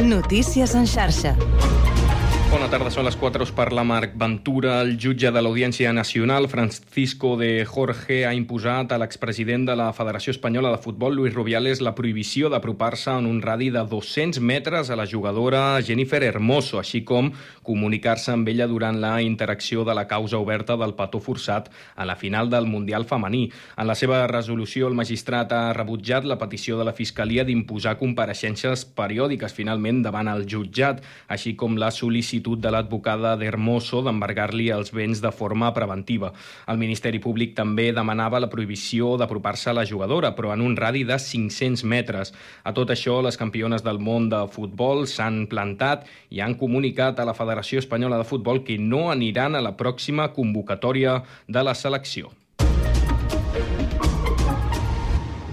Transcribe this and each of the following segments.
Notícies en xarxa. Bona tarda, són les 4, us parla Marc Ventura. El jutge de l'Audiència Nacional, Francisco de Jorge, ha imposat a l'expresident de la Federació Espanyola de Futbol, Luis Rubiales, la prohibició d'apropar-se en un radi de 200 metres a la jugadora Jennifer Hermoso, així com comunicar-se amb ella durant la interacció de la causa oberta del petó forçat a la final del Mundial femení. En la seva resolució, el magistrat ha rebutjat la petició de la Fiscalia d'imposar compareixences periòdiques finalment davant el jutjat, així com la sol·licitud sol·licitud de l'advocada d'Hermoso d'embargar-li els béns de forma preventiva. El Ministeri Públic també demanava la prohibició d'apropar-se a la jugadora, però en un radi de 500 metres. A tot això, les campiones del món de futbol s'han plantat i han comunicat a la Federació Espanyola de Futbol que no aniran a la pròxima convocatòria de la selecció.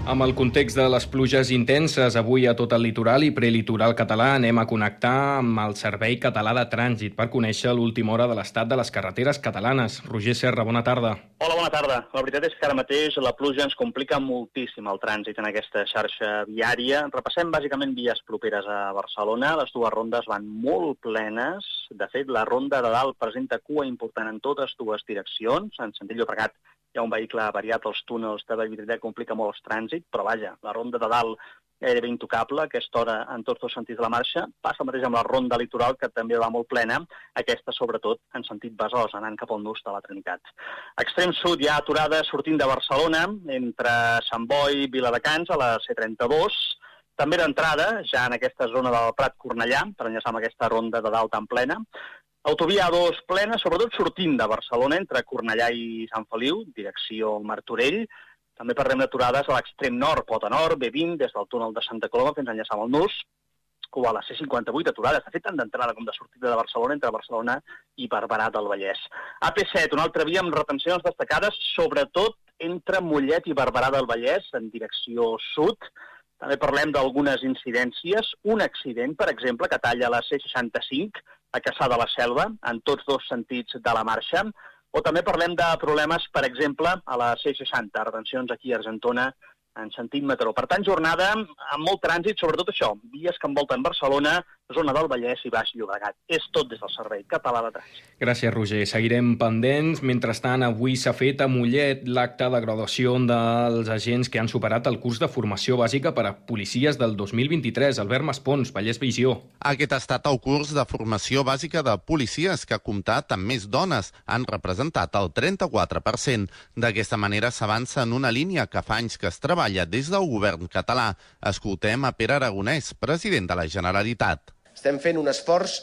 Amb el context de les pluges intenses avui a tot el litoral i prelitoral català anem a connectar amb el Servei Català de Trànsit per conèixer l'última hora de l'estat de les carreteres catalanes. Roger Serra, bona tarda. Hola, bona tarda. La veritat és que ara mateix la pluja ens complica moltíssim el trànsit en aquesta xarxa viària. Repassem bàsicament vies properes a Barcelona. Les dues rondes van molt plenes. De fet, la ronda de dalt presenta cua important en totes dues direccions. En sentit Llobregat hi ha un vehicle variat als túnels de Vallvidrera que complica molt el trànsit, però vaja, la ronda de dalt gairebé intocable, aquesta hora en tots dos sentits de la marxa. Passa el mateix amb la ronda litoral, que també va molt plena, aquesta sobretot en sentit Besòs, anant cap al nus de la Trinitat. Extrem sud hi ha aturada sortint de Barcelona, entre Sant Boi i Viladecans, a la C32, també d'entrada, ja en aquesta zona del Prat Cornellà, per enllaçar amb aquesta ronda de dalt tan plena. Autovia A2 plena, sobretot sortint de Barcelona, entre Cornellà i Sant Feliu, direcció Martorell. També parlem d'aturades a l'extrem nord, Pota Nord, B20, des del túnel de Santa Coloma fins a enllaçar amb el Nus, o a la C58 aturades, de fet tant d'entrada com de sortida de Barcelona, entre Barcelona i Barberà del Vallès. AP7, una altra via amb retencions destacades, sobretot entre Mollet i Barberà del Vallès, en direcció sud. També parlem d'algunes incidències. Un accident, per exemple, que talla la C65, a Caçà de la Selva, en tots dos sentits de la marxa, o també parlem de problemes, per exemple, a la C60, retencions aquí a Argentona, en sentit metró. Per tant, jornada amb molt trànsit, sobretot això, vies que envolten Barcelona, zona del Vallès i Baix Llobregat. És tot des del Servei Català de Trànsit. Gràcies, Roger. Seguirem pendents. Mentrestant, avui s'ha fet a Mollet l'acte de graduació dels agents que han superat el curs de formació bàsica per a policies del 2023. Albert Maspons, Vallès Visió. Aquest ha estat el curs de formació bàsica de policies que ha comptat amb més dones. Han representat el 34%. D'aquesta manera s'avança en una línia que fa anys que es treballa des del govern català. Escoltem a Pere Aragonès, president de la Generalitat. Estem fent un esforç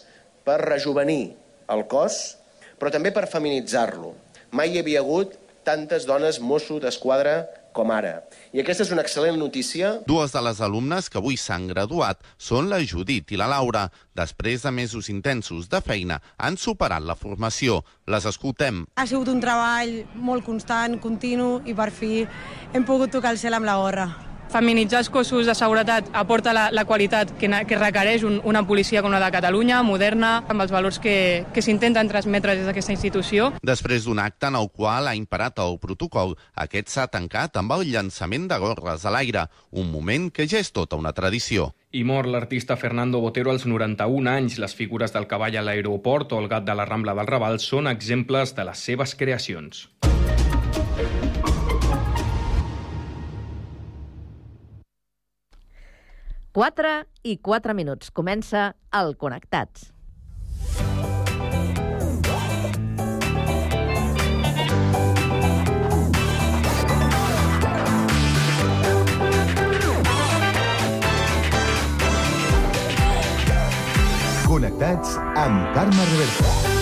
per rejuvenir el cos, però també per feminitzar-lo. Mai hi havia hagut tantes dones mosso d'esquadra com ara. I aquesta és una excel·lent notícia. Dues de les alumnes que avui s'han graduat són la Judit i la Laura. Després de mesos intensos de feina, han superat la formació. Les escoltem. Ha sigut un treball molt constant, continu, i per fi hem pogut tocar el cel amb la gorra feminitzar els cossos de seguretat aporta la, la qualitat que, que requereix un, una policia com la de Catalunya, moderna, amb els valors que, que s'intenten transmetre des d'aquesta institució. Després d'un acte en el qual ha imparat el protocol, aquest s'ha tancat amb el llançament de gorres a l'aire, un moment que ja és tota una tradició. I mor l'artista Fernando Botero als 91 anys. Les figures del cavall a l'aeroport o el gat de la Rambla del Raval són exemples de les seves creacions. 4 i 4 minuts. Comença el Connectats. Connectats amb Carme Reversa.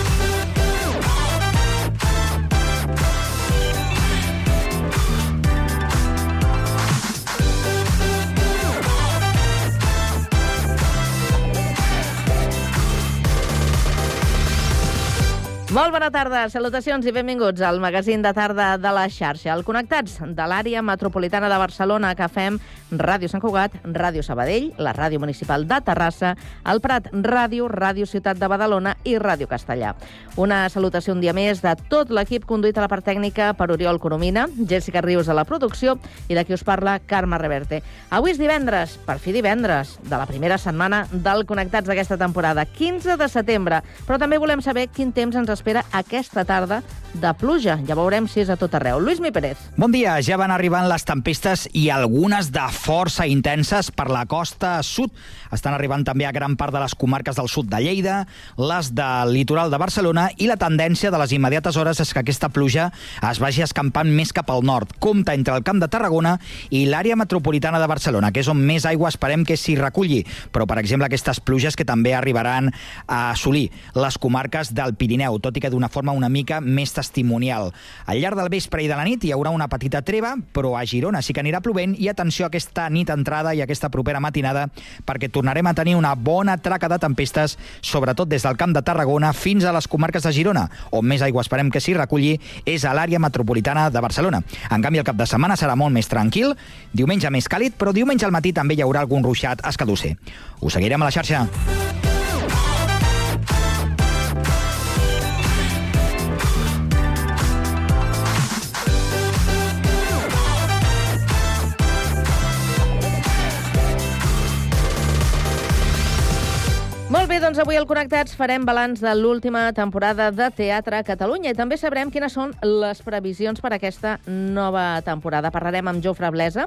Molt bona tarda, salutacions i benvinguts al magazín de tarda de la xarxa. El Connectats de l'àrea metropolitana de Barcelona que fem Ràdio Sant Cugat, Ràdio Sabadell, la Ràdio Municipal de Terrassa, el Prat Ràdio, Ràdio Ciutat de Badalona i Ràdio Castellà. Una salutació un dia més de tot l'equip conduït a la part tècnica per Oriol Coromina, Jessica Rius a la producció i de qui us parla, Carme Reverte. Avui és divendres, per fi divendres, de la primera setmana del Connectats d'aquesta temporada, 15 de setembre, però també volem saber quin temps ens espera aquesta tarda de pluja. Ja veurem si és a tot arreu. Lluís Mi Pérez. Bon dia. Ja van arribant les tempestes i algunes de força intenses per la costa sud. Estan arribant també a gran part de les comarques del sud de Lleida, les del litoral de Barcelona i la tendència de les immediates hores és que aquesta pluja es vagi escampant més cap al nord. Compta entre el Camp de Tarragona i l'àrea metropolitana de Barcelona, que és on més aigua esperem que s'hi reculli. Però, per exemple, aquestes pluges que també arribaran a assolir les comarques del Pirineu, tot i que d'una forma una mica més testimonial. Al llarg del vespre i de la nit hi haurà una petita treva, però a Girona sí que anirà plovent i atenció a aquesta nit entrada i aquesta propera matinada perquè tornarem a tenir una bona traca de tempestes, sobretot des del Camp de Tarragona fins a les comarques de Girona, on més aigua esperem que s'hi reculli és a l'àrea metropolitana de Barcelona. En canvi, el cap de setmana serà molt més tranquil, diumenge més càlid, però diumenge al matí també hi haurà algun ruixat escadusser. Us seguirem a la xarxa. Doncs avui al Connectats farem balanç de l'última temporada de Teatre a Catalunya i també sabrem quines són les previsions per a aquesta nova temporada. Parlarem amb Jofre Blesa,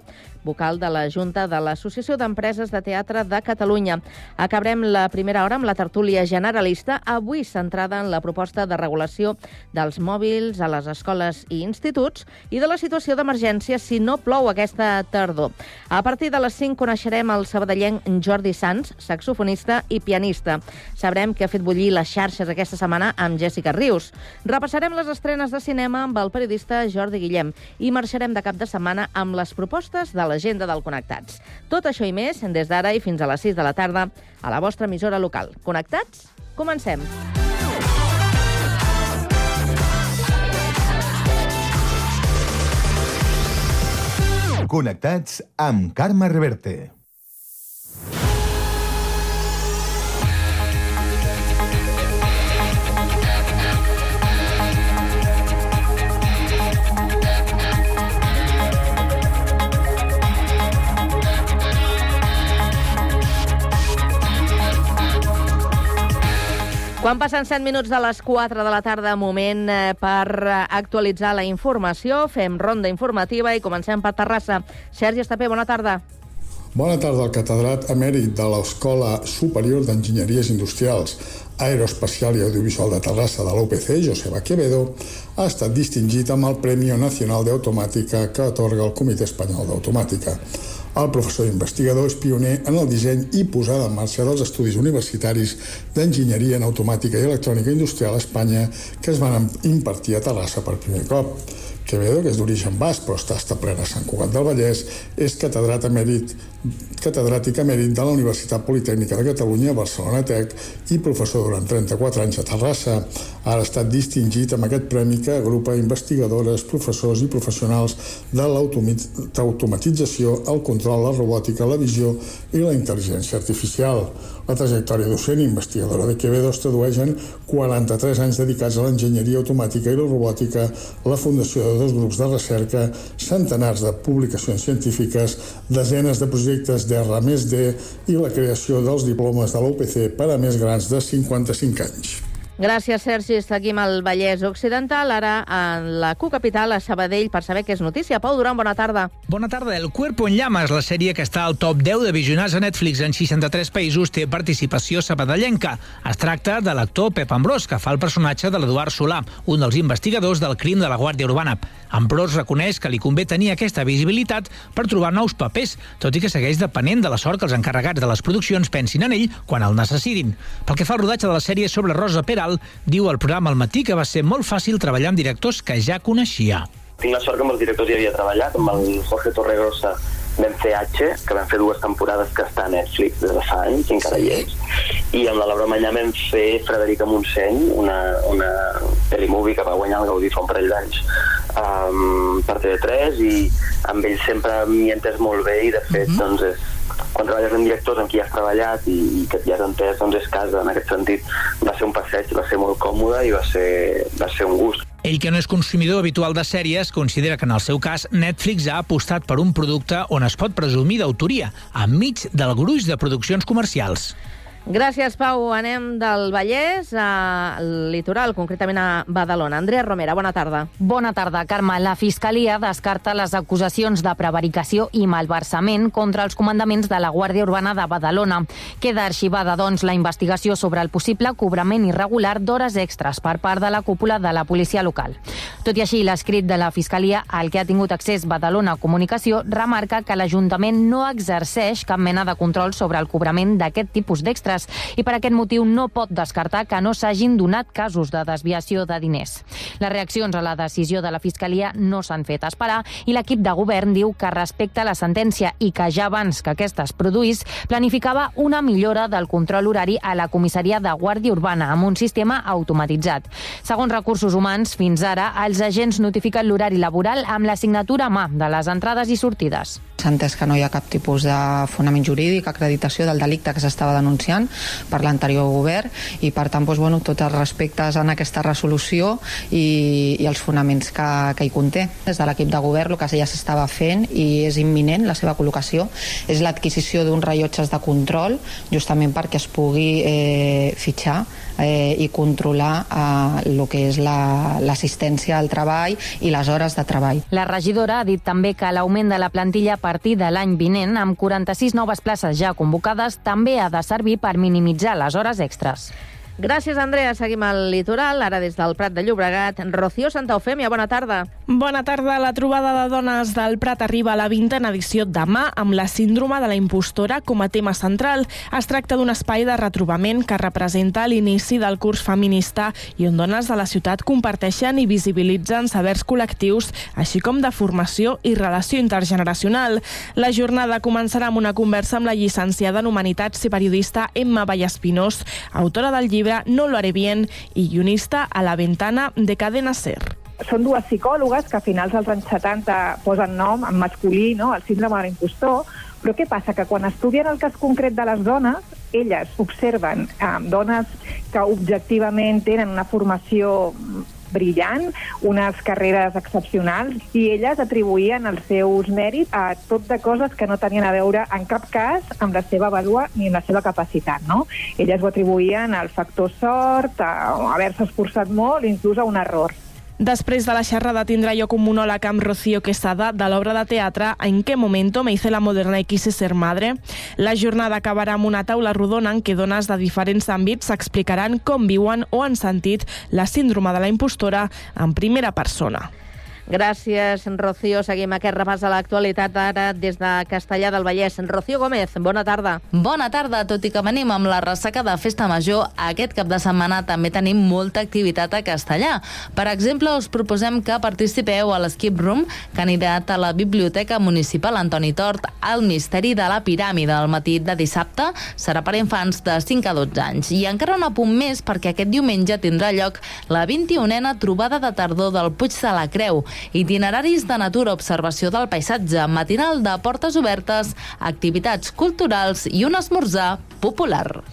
vocal de la Junta de l'Associació d'Empreses de Teatre de Catalunya. Acabarem la primera hora amb la tertúlia generalista, avui centrada en la proposta de regulació dels mòbils a les escoles i instituts i de la situació d'emergència si no plou aquesta tardor. A partir de les 5 coneixerem el sabadellenc Jordi Sans, saxofonista i pianista. Sabrem que ha fet bullir les xarxes aquesta setmana amb Jessica Rius. Repassarem les estrenes de cinema amb el periodista Jordi Guillem i marxarem de cap de setmana amb les propostes de l'agenda del Connectats. Tot això i més des d'ara i fins a les 6 de la tarda a la vostra emissora local. Connectats? Comencem. Connectats amb Carme Reverte. Quan passen 7 minuts de les 4 de la tarda, moment eh, per eh, actualitzar la informació, fem ronda informativa i comencem per Terrassa. Sergi Estapé, bona tarda. Bona tarda. El catedrat emèrit de l'Escola Superior d'Enginyeries Industrials, Aeroespacial i Audiovisual de Terrassa de l'UPC, Joseba Quevedo, ha estat distingit amb el Premi Nacional d'Automàtica que atorga el Comitè Espanyol d'Automàtica. El professor investigador és pioner en el disseny i posada en marxa dels estudis universitaris d'enginyeria en automàtica i electrònica industrial a Espanya que es van impartir a Terrassa per primer cop. Quevedo, que és d'origen basc però està establert a Sant Cugat del Vallès, és catedrat emèrit, catedràtic emèrit de la Universitat Politècnica de Catalunya, Barcelona Tec, i professor durant 34 anys a Terrassa. Ha estat distingit amb aquest premi que agrupa investigadores, professors i professionals de l'automatització, el control, la robòtica, la visió i la intel·ligència artificial. La trajectòria docent i investigadora de Quevedo es tradueix en 43 anys dedicats a l'enginyeria automàtica i la robòtica, la fundació de dos grups de recerca, centenars de publicacions científiques, desenes de projectes d'R+D i la creació dels diplomes de l'UPC per a més grans de 55 anys. Gràcies, Sergi. Seguim al Vallès Occidental, ara en la Q-Capital, a Sabadell, per saber què és notícia. Pau Duran, bona tarda. Bona tarda. El Cuerpo en Llamas, la sèrie que està al top 10 de visionats a Netflix en 63 països, té participació sabadellenca. Es tracta de l'actor Pep Ambrós, que fa el personatge de l'Eduard Solà, un dels investigadors del crim de la Guàrdia Urbana. Ambrós reconeix que li convé tenir aquesta visibilitat per trobar nous papers, tot i que segueix depenent de la sort que els encarregats de les produccions pensin en ell quan el necessitin. Pel que fa al rodatge de la sèrie sobre Rosa Peral, diu al programa al matí que va ser molt fàcil treballar amb directors que ja coneixia. Tinc la sort que amb els directors ja havia treballat, amb el Jorge Torregrosa vam fer H, que vam fer dues temporades que està a Netflix des de fa anys, encara hi és, i amb la Laura Manyà vam fer Frederica Montseny, una, una telemovie que va guanyar el Gaudí fa un parell d'anys um, per TV3 i amb ell sempre m'hi he entès molt bé i de fet, uh -huh. doncs, és, quan treballes amb directors amb qui has treballat i, i que ja has entès, doncs és casa en aquest sentit. Va ser un passeig, va ser molt còmode i va ser, va ser un gust. Ell, que no és consumidor habitual de sèries, considera que en el seu cas Netflix ha apostat per un producte on es pot presumir d'autoria, enmig del gruix de produccions comercials. Gràcies, Pau. Anem del Vallès al litoral, concretament a Badalona. Andrea Romera, bona tarda. Bona tarda, Carme. La Fiscalia descarta les acusacions de prevaricació i malversament contra els comandaments de la Guàrdia Urbana de Badalona. Queda arxivada, doncs, la investigació sobre el possible cobrament irregular d'hores extres per part de la cúpula de la policia local. Tot i així, l'escrit de la Fiscalia, al que ha tingut accés Badalona Comunicació, remarca que l'Ajuntament no exerceix cap mena de control sobre el cobrament d'aquest tipus d'extres financeres i per aquest motiu no pot descartar que no s'hagin donat casos de desviació de diners. Les reaccions a la decisió de la Fiscalia no s'han fet esperar i l'equip de govern diu que respecta la sentència i que ja abans que aquesta es produís planificava una millora del control horari a la comissaria de Guàrdia Urbana amb un sistema automatitzat. Segons Recursos Humans, fins ara els agents notifiquen l'horari laboral amb la signatura a mà de les entrades i sortides. S'ha entès que no hi ha cap tipus de fonament jurídic, acreditació del delicte que s'estava denunciant per l'anterior govern i per tant doncs, bueno, tots els respectes en aquesta resolució i, i els fonaments que, que hi conté. Des de l'equip de govern el que ja s'estava fent i és imminent la seva col·locació és l'adquisició d'uns rellotges de control justament perquè es pugui eh, fitxar eh, i controlar eh, el que és l'assistència la, al treball i les hores de treball. La regidora ha dit també que l'augment de la plantilla a partir de l'any vinent, amb 46 noves places ja convocades, també ha de servir per minimitzar les hores extres. Gràcies, Andrea. Seguim al litoral, ara des del Prat de Llobregat. Rocío Santaofèmia, bona tarda. Bona tarda. La trobada de dones del Prat arriba a la 20 edició demà amb la síndrome de la impostora com a tema central. Es tracta d'un espai de retrobament que representa l'inici del curs feminista i on dones de la ciutat comparteixen i visibilitzen sabers col·lectius, així com de formació i relació intergeneracional. La jornada començarà amb una conversa amb la llicenciada en Humanitats i periodista Emma Vallespinós, autora del llibre llibre No lo haré bien i guionista a la ventana de Cadena Ser són dues psicòlogues que a finals dels anys 70 posen nom en masculí, no? el síndrome de l'impostor, però què passa? Que quan estudien el cas concret de les dones, elles observen eh, dones que objectivament tenen una formació brillant, unes carreres excepcionals, i elles atribuïen els seus mèrits a tot de coses que no tenien a veure en cap cas amb la seva vàlua ni amb la seva capacitat. No? Elles ho atribuïen al factor sort, a haver-se esforçat molt, inclús a un error. Després de la xerrada tindrà lloc un monòleg amb Rocío Quesada de l'obra de teatre En qué momento me hice la moderna y quise ser madre. La jornada acabarà amb una taula rodona en què dones de diferents àmbits s'explicaran com viuen o han sentit la síndrome de la impostora en primera persona. Gràcies, Rocío. Seguim aquest repàs a l'actualitat ara des de Castellà del Vallès. Rocío Gómez, bona tarda. Bona tarda, tot i que venim amb la ressaca de Festa Major, aquest cap de setmana també tenim molta activitat a Castellà. Per exemple, us proposem que participeu a l'Skip Room, candidat a la Biblioteca Municipal Antoni Tort, al Misteri de la Piràmide. El matí de dissabte serà per infants de 5 a 12 anys. I encara un apunt més perquè aquest diumenge tindrà lloc la 21a trobada de tardor del Puig de la Creu, itineraris de natura, observació del paisatge, matinal de portes obertes, activitats culturals i un esmorzar popular.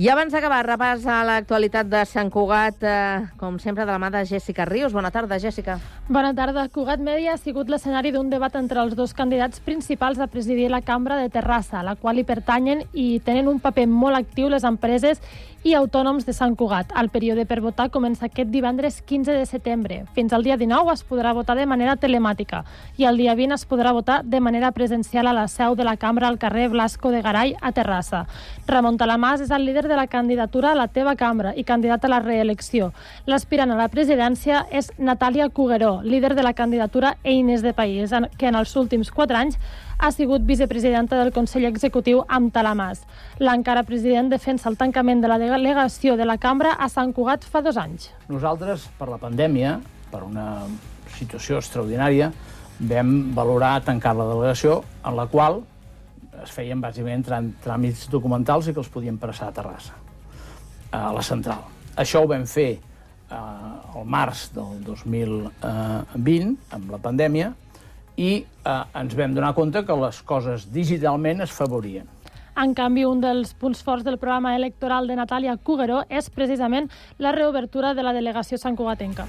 I abans d'acabar, repàs a l'actualitat de Sant Cugat, eh, com sempre, de la mà de Jessica Rius. Bona tarda, Jessica. Bona tarda. Cugat Mèdia ha sigut l'escenari d'un debat entre els dos candidats principals a presidir la cambra de Terrassa, a la qual hi pertanyen i tenen un paper molt actiu les empreses i autònoms de Sant Cugat. El període per votar comença aquest divendres 15 de setembre. Fins al dia 19 es podrà votar de manera telemàtica i el dia 20 es podrà votar de manera presencial a la seu de la cambra al carrer Blasco de Garay a Terrassa. Ramon Talamàs és el líder de la candidatura a la teva cambra i candidat a la reelecció. L'aspirant a la presidència és Natàlia Cugueró, líder de la candidatura Eines de País, que en els últims quatre anys ha sigut vicepresidenta del Consell Executiu amb Talamàs. L'encara president defensa el tancament de la delegació de la cambra a Sant Cugat fa dos anys. Nosaltres, per la pandèmia, per una situació extraordinària, vam valorar tancar la delegació, en la qual es feien bàsicament tràmits documentals i que els podien passar a Terrassa, a la central. Això ho vam fer eh, al març del 2020, amb la pandèmia, i eh, ens vam donar compte que les coses digitalment es favorien. En canvi, un dels punts forts del programa electoral de Natàlia Cugueró és precisament la reobertura de la delegació Sant Cugatenca.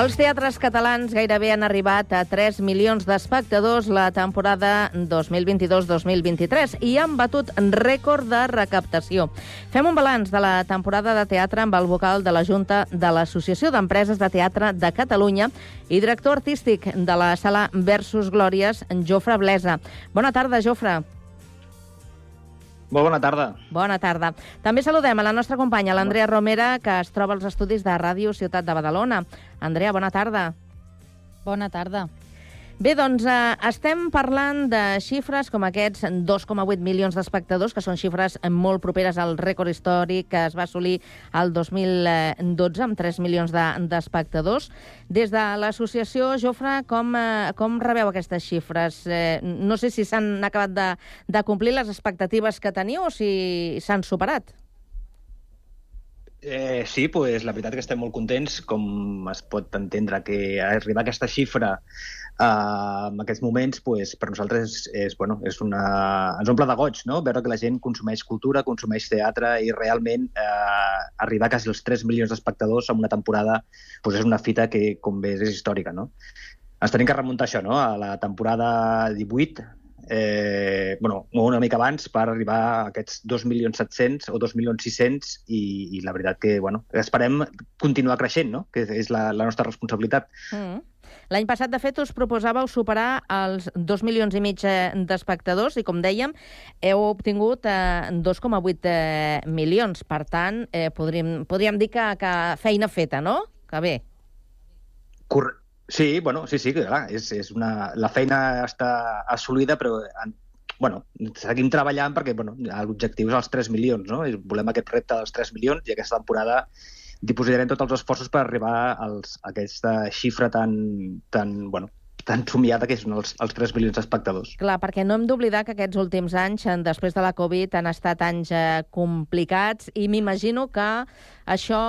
Els teatres catalans gairebé han arribat a 3 milions d'espectadors la temporada 2022-2023 i han batut rècord de recaptació. Fem un balanç de la temporada de teatre amb el vocal de la Junta de l'Associació d'Empreses de Teatre de Catalunya i director artístic de la sala Versus Glòries, Jofre Blesa. Bona tarda, Jofre. Molt bona tarda. Bona tarda. També saludem a la nostra companya, l'Andrea Romera, que es troba als estudis de Ràdio Ciutat de Badalona. Andrea, bona tarda. Bona tarda. Bé, doncs eh, estem parlant de xifres com aquests 2,8 milions d'espectadors, que són xifres molt properes al rècord històric que es va assolir el 2012 amb 3 milions d'espectadors. De, Des de l'associació, Jofre, com, eh, com rebeu aquestes xifres? Eh, no sé si s'han acabat de, de complir les expectatives que teniu o si s'han superat. Eh, sí, pues, la veritat que estem molt contents, com es pot entendre que arribar a aquesta xifra Uh, en aquests moments, pues, per nosaltres, és, és, bueno, és una... ens omple de goig, no? veure que la gent consumeix cultura, consumeix teatre i realment uh, arribar a quasi els 3 milions d'espectadors en una temporada pues, és una fita que, com bé, és històrica. No? Ens tenim que remuntar això, no? a la temporada 18, eh, bueno, una mica abans per arribar a aquests 2.700.000 o 2.600.000 i, i la veritat que bueno, esperem continuar creixent, no? que és la, la nostra responsabilitat. Mm. L'any passat, de fet, us proposàveu superar els 2 milions i mig eh, d'espectadors i, com dèiem, heu obtingut eh, 2,8 eh, milions. Per tant, eh, podríem, podríem dir que, que feina feta, no? Que bé. Corre sí, bueno, sí, sí, clar, és, és una... la feina està assolida, però en, bueno, seguim treballant perquè bueno, l'objectiu és els 3 milions, no? Volem aquest repte dels 3 milions i aquesta temporada dipositarem tots els esforços per arribar als, a aquesta xifra tan, tan, bueno, tan somiada que són els, els 3 milions d'espectadors. Clar, perquè no hem d'oblidar que aquests últims anys, després de la Covid, han estat anys eh, complicats i m'imagino que això,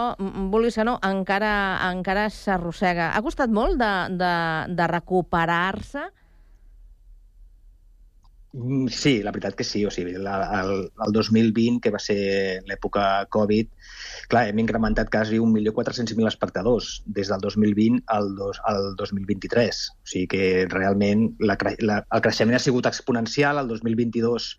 vulguis que no, encara, encara s'arrossega. Ha costat molt de, de, de recuperar-se? Mm, sí, la veritat que sí. O sigui, la, el, el 2020, que va ser l'època Covid, clar, hem incrementat quasi 1.400.000 espectadors des del 2020 al, dos, al 2023. O sigui que realment la, la, el creixement ha sigut exponencial. El 2022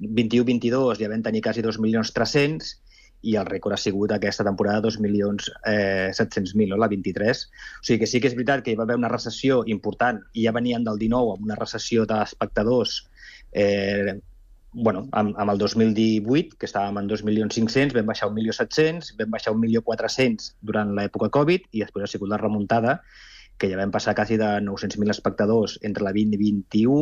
21-22 ja vam tenir quasi 2.300.000 i el rècord ha sigut aquesta temporada 2.700.000, eh, no? la 23. O sigui que sí que és veritat que hi va haver una recessió important i ja venien del 19 amb una recessió d'espectadors Eh, bueno, amb, amb el 2018, que estàvem en 2.500.000, vam baixar a 1.700.000, vam baixar a 1.400.000 durant l'època Covid i després ha sigut la remuntada, que ja vam passar quasi de 900.000 espectadors entre la 20 i 21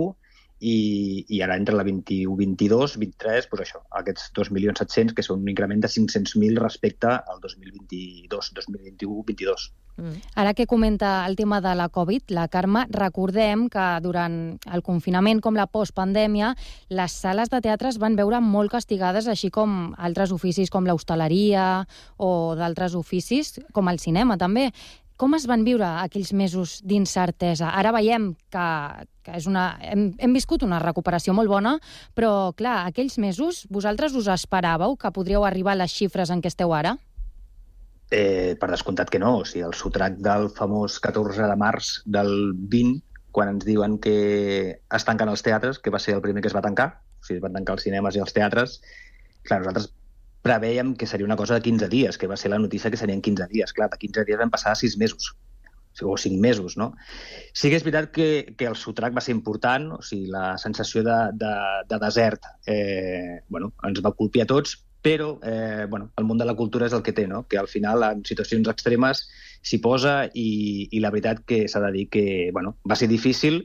i, i ara entre la 21, 22, 23, doncs això, aquests 2.700.000, que són un increment de 500.000 respecte al 2022, 2021, 22. Mm. Ara que comenta el tema de la Covid, la Carme, recordem que durant el confinament com la postpandèmia, les sales de teatre es van veure molt castigades, així com altres oficis com l'hostaleria o d'altres oficis, com el cinema també. Com es van viure aquells mesos d'incertesa? Ara veiem que, que és una, hem, hem viscut una recuperació molt bona, però, clar, aquells mesos, vosaltres us esperàveu que podríeu arribar a les xifres en què esteu ara? Eh, per descomptat que no. O sigui, el sotrac del famós 14 de març del 20, quan ens diuen que es tanquen els teatres, que va ser el primer que es va tancar, o sigui, es van tancar els cinemes i els teatres. Clar, nosaltres preveiem que seria una cosa de 15 dies, que va ser la notícia que serien 15 dies. Clar, de 15 dies vam passar a 6 mesos o 5 mesos, no? Sí que és veritat que, que el sotrac va ser important, o sigui, la sensació de, de, de desert eh, bueno, ens va colpir a tots, però eh, bueno, el món de la cultura és el que té, no? que al final en situacions extremes s'hi posa i, i la veritat que s'ha de dir que bueno, va ser difícil,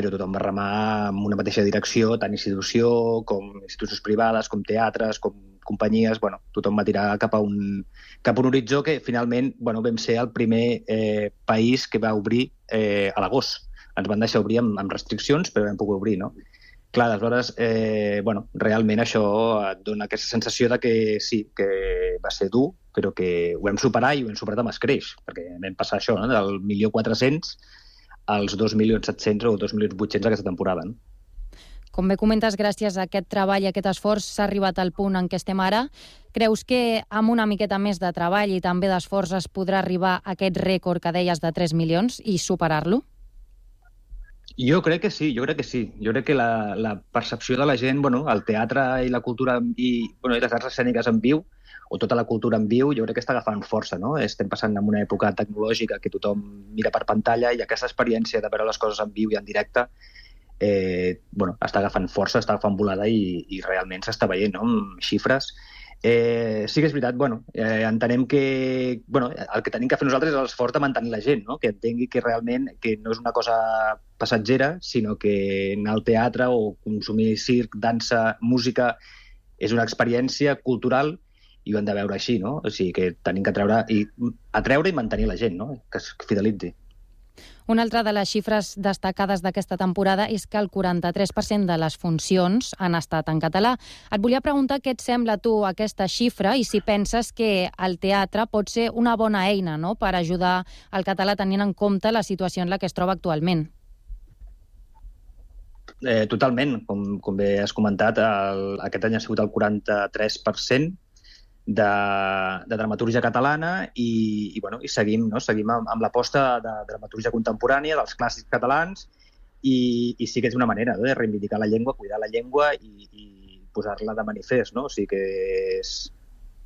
però tothom va remar en una mateixa direcció, tant institució com institucions privades, com teatres, com companyies, bueno, tothom va tirar cap a un, cap a un horitzó que finalment bueno, vam ser el primer eh, país que va obrir eh, a l'agost. Ens van deixar obrir amb, amb restriccions, però vam poder obrir, no? Clar, aleshores, eh, bueno, realment això et dona aquesta sensació de que sí, que va ser dur, però que ho hem superat i ho hem superat amb escreix, perquè vam passar això, no? del 1.400.000 als 2.700.000 o 2.800.000 aquesta temporada. No? Com bé comentes, gràcies a aquest treball i aquest esforç s'ha arribat al punt en què estem ara. Creus que amb una miqueta més de treball i també d'esforç es podrà arribar a aquest rècord que deies de 3 milions i superar-lo? Jo crec que sí, jo crec que sí. Jo crec que la, la percepció de la gent, bueno, el teatre i la cultura i, bueno, i les arts escèniques en viu, o tota la cultura en viu, jo crec que està agafant força, no? Estem passant en una època tecnològica que tothom mira per pantalla i aquesta experiència de veure les coses en viu i en directe eh, bueno, està agafant força, està agafant volada i, i realment s'està veient no? amb xifres. Eh, sí que és veritat, bueno, eh, entenem que bueno, el que tenim que fer nosaltres és l'esforç de mantenir la gent, no? que entengui que realment que no és una cosa passatgera, sinó que anar al teatre o consumir circ, dansa, música, és una experiència cultural i ho hem de veure així, no? O sigui que tenim que treure i atreure i mantenir la gent, no? Que es fidelitzi. Una altra de les xifres destacades d'aquesta temporada és que el 43% de les funcions han estat en català. Et volia preguntar què et sembla tu aquesta xifra i si penses que el teatre pot ser una bona eina no?, per ajudar el català tenint en compte la situació en la que es troba actualment. Eh, totalment. Com, com bé has comentat, el, aquest any ha sigut el 43%, de, de dramatúrgia catalana i, i, bueno, i seguim, no? seguim amb, amb l'aposta de, dramatúrgia contemporània, dels clàssics catalans, i, i sí que és una manera no? de reivindicar la llengua, cuidar la llengua i, i posar-la de manifest. No? O sigui que és,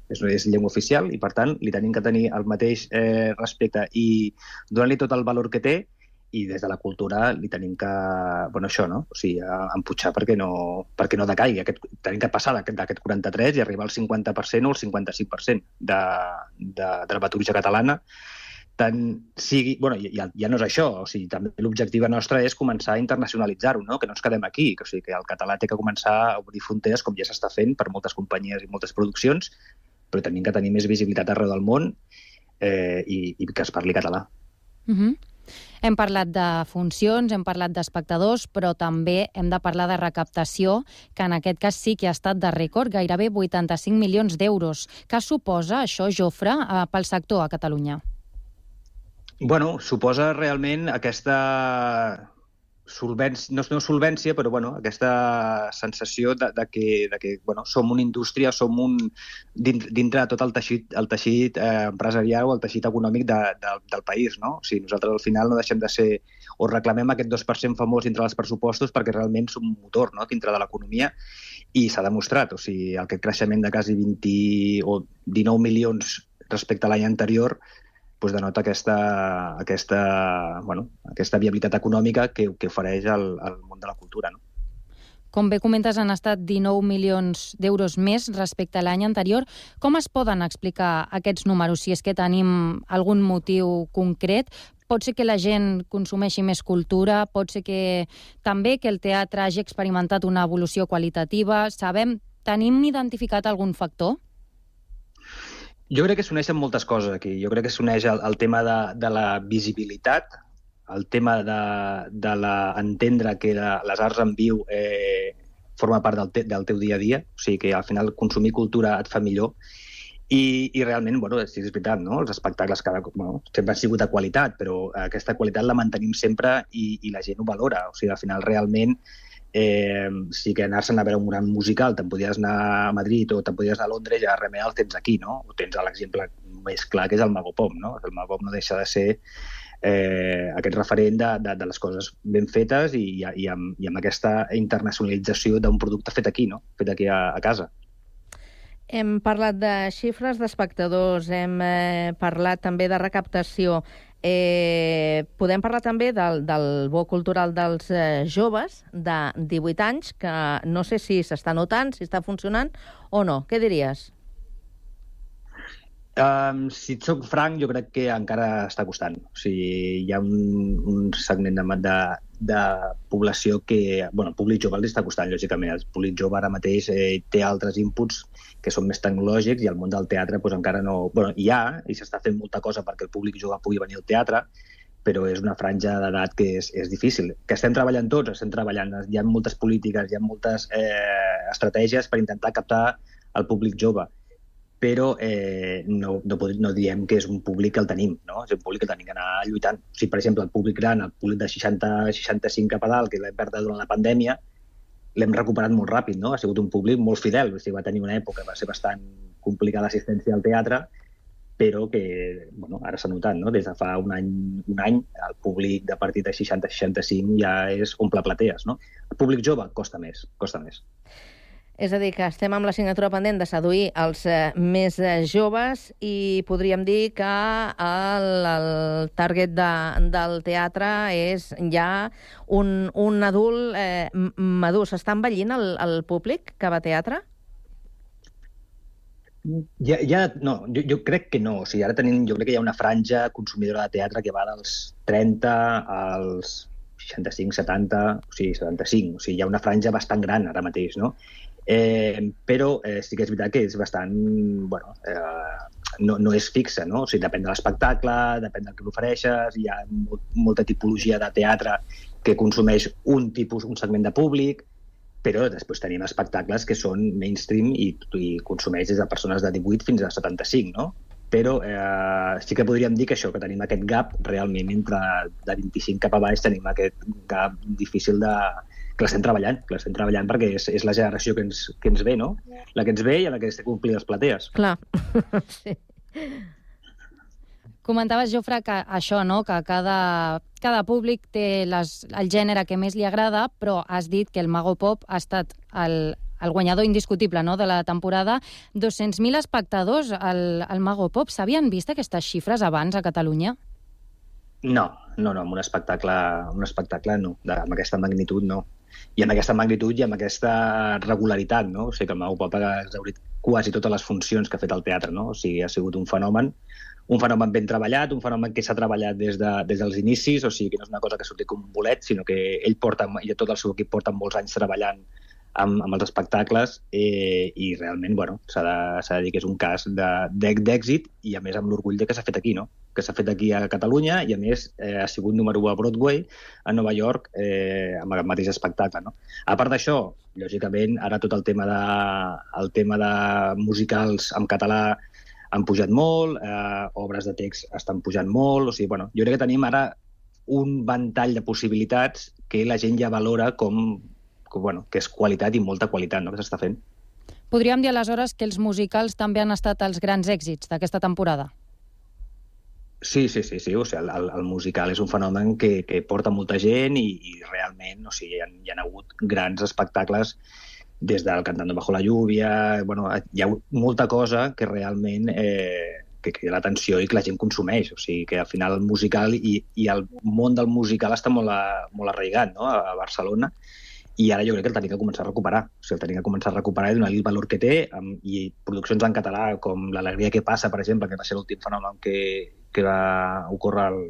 és, és llengua oficial i, per tant, li tenim que tenir el mateix eh, respecte i donar-li tot el valor que té i des de la cultura li tenim que, bueno, això, no? O sigui, empujar perquè no, perquè no decaigui. Aquest, tenim que passar d'aquest 43 i arribar al 50% o al 55% de, de dramaturgia catalana tant sigui... bueno, ja, ja no és això, o sigui, també l'objectiu nostre és començar a internacionalitzar-ho, no? que no ens quedem aquí, que, o sigui, que el català té que començar a obrir fronteres com ja s'està fent per moltes companyies i moltes produccions, però tenim que tenir més visibilitat arreu del món eh, i, i que es parli català. Uh mhm. Hem parlat de funcions, hem parlat d'espectadors, però també hem de parlar de recaptació, que en aquest cas sí que ha estat de rècord, gairebé 85 milions d'euros. Què suposa això, Jofre, eh, pel sector a Catalunya? Bueno, suposa realment aquesta solvència, no, no solvència, però bueno, aquesta sensació de, de que, de que bueno, som una indústria, som un, dintre de tot el teixit, el teixit eh, empresarial o el teixit econòmic de, de, del país. No? O sigui, nosaltres al final no deixem de ser o reclamem aquest 2% famós dintre dels pressupostos perquè realment som un motor no? dintre de l'economia i s'ha demostrat. O sigui, aquest creixement de quasi 20 o 19 milions respecte a l'any anterior doncs denota aquesta, aquesta, bueno, aquesta viabilitat econòmica que, que ofereix el, el món de la cultura. No? Com bé comentes, han estat 19 milions d'euros més respecte a l'any anterior. Com es poden explicar aquests números, si és que tenim algun motiu concret? Pot ser que la gent consumeixi més cultura, pot ser que també que el teatre hagi experimentat una evolució qualitativa. Sabem, tenim identificat algun factor? Jo crec que s'uneixen moltes coses aquí. Jo crec que s'uneix el, el tema de, de la visibilitat, el tema de, de la, entendre que de, les arts en viu eh, forma part del, te, del teu dia a dia, o sigui que al final consumir cultura et fa millor i, i realment, bueno, sí, és veritat, no? els espectacles cada, bueno, sempre han sigut de qualitat, però aquesta qualitat la mantenim sempre i, i la gent ho valora. O sigui, al final realment eh, sí que anar-se'n a veure un gran musical, te'n podies anar a Madrid o te'n podies anar a Londres, ja remei el tens aquí, no? O tens l'exemple més clar que és el Mago Pop, no? El Mago Pop no deixa de ser eh, aquest referent de, de, de les coses ben fetes i, i, amb, i amb aquesta internacionalització d'un producte fet aquí, no? fet aquí a, a casa. Hem parlat de xifres d'espectadors, hem eh, parlat també de recaptació. Eh, podem parlar també del, del bo cultural dels eh, joves de 18 anys, que no sé si s'està notant, si està funcionant o no. Què diries? Um, si et soc franc, jo crec que encara està costant. O sigui, hi ha un, un segment de, de, de població que... bueno, el públic jove els està costant, lògicament. El públic jove ara mateix eh, té altres inputs que són més tecnològics i el món del teatre pues, encara no... bueno, hi ha, i s'està fent molta cosa perquè el públic jove pugui venir al teatre, però és una franja d'edat que és, és difícil. Que estem treballant tots, estem treballant. Hi ha moltes polítiques, hi ha moltes eh, estratègies per intentar captar el públic jove però eh, no, no, no diem que és un públic que el tenim, no? és un públic que tenim que anar lluitant. O sigui, per exemple, el públic gran, el públic de 60-65 cap a dalt, que l'hem perdut durant la pandèmia, l'hem recuperat molt ràpid, no? Ha sigut un públic molt fidel, o sigui, va tenir una època, va ser bastant complicada l'assistència al teatre, però que bueno, ara s'ha notat, no? des de fa un any, un any el públic de partit de 60-65 ja és omple platees. No? El públic jove costa més, costa més. És a dir, que estem amb l'assignatura pendent de seduir els eh, més eh, joves i podríem dir que el, el target de, del teatre és ja un, un adult eh, madur. S'està envellint el, el públic que va a teatre? Ja, ja, no, jo, jo crec que no. O sigui, ara tenim, jo crec que hi ha una franja consumidora de teatre que va dels 30 als 65, 70, o sigui, 75. O sigui, hi ha una franja bastant gran ara mateix, no? Eh, però eh, sí que és veritat que és bastant... Bueno, eh, no, no és fixa, no? O sigui, depèn de l'espectacle, depèn del que l'ofereixes, hi ha molt, molta tipologia de teatre que consumeix un tipus, un segment de públic, però després tenim espectacles que són mainstream i, i consumeix des de persones de 18 fins a 75, no? Però eh, sí que podríem dir que això, que tenim aquest gap realment entre de 25 cap a baix tenim aquest gap difícil de, que l'estem treballant, que l'estem treballant perquè és, és la generació que ens, que ens ve, no? La que ens ve i a la que estem complint les platees. Clar, sí. Comentaves, Jofre, que això, no?, que cada, cada públic té les, el gènere que més li agrada, però has dit que el Mago Pop ha estat el, el guanyador indiscutible no, de la temporada. 200.000 espectadors al, al Mago Pop. S'havien vist aquestes xifres abans a Catalunya? No, no, no, amb un espectacle, un espectacle no, de, amb aquesta magnitud no i amb aquesta magnitud i amb aquesta regularitat, no? O sigui, que el meu Pop ha exaurit quasi totes les funcions que ha fet el teatre, no? O sigui, ha sigut un fenomen, un fenomen ben treballat, un fenomen que s'ha treballat des, de, des dels inicis, o sigui, que no és una cosa que surti com un bolet, sinó que ell porta, i tot el seu equip porten molts anys treballant amb, amb els espectacles eh, i realment bueno, s'ha de, de dir que és un cas d'èxit i a més amb l'orgull de que s'ha fet aquí, no? que s'ha fet aquí a Catalunya i a més eh, ha sigut número 1 a Broadway a Nova York eh, amb el mateix espectacle. No? A part d'això, lògicament, ara tot el tema de, el tema de musicals en català han pujat molt, eh, obres de text estan pujant molt, o sigui, bueno, jo crec que tenim ara un ventall de possibilitats que la gent ja valora com, bueno, que és qualitat i molta qualitat no, que s'està fent. Podríem dir aleshores que els musicals també han estat els grans èxits d'aquesta temporada? Sí, sí, sí, sí. O sigui, el, el musical és un fenomen que, que porta molta gent i, i realment o sigui, hi, ha, hi ha hagut grans espectacles des del Cantando bajo la lluvia, bueno, hi ha molta cosa que realment eh, que crida l'atenció i que la gent consumeix. O sigui, que al final el musical i, i el món del musical està molt, a, molt arraigat no? a, a Barcelona i ara jo crec que el tenim que començar a recuperar. O sigui, el tenim que començar a recuperar i donar-li el valor que té, amb, i produccions en català com L'alegria que passa, per exemple, que va ser l'últim fenomen que, que va ocórrer al,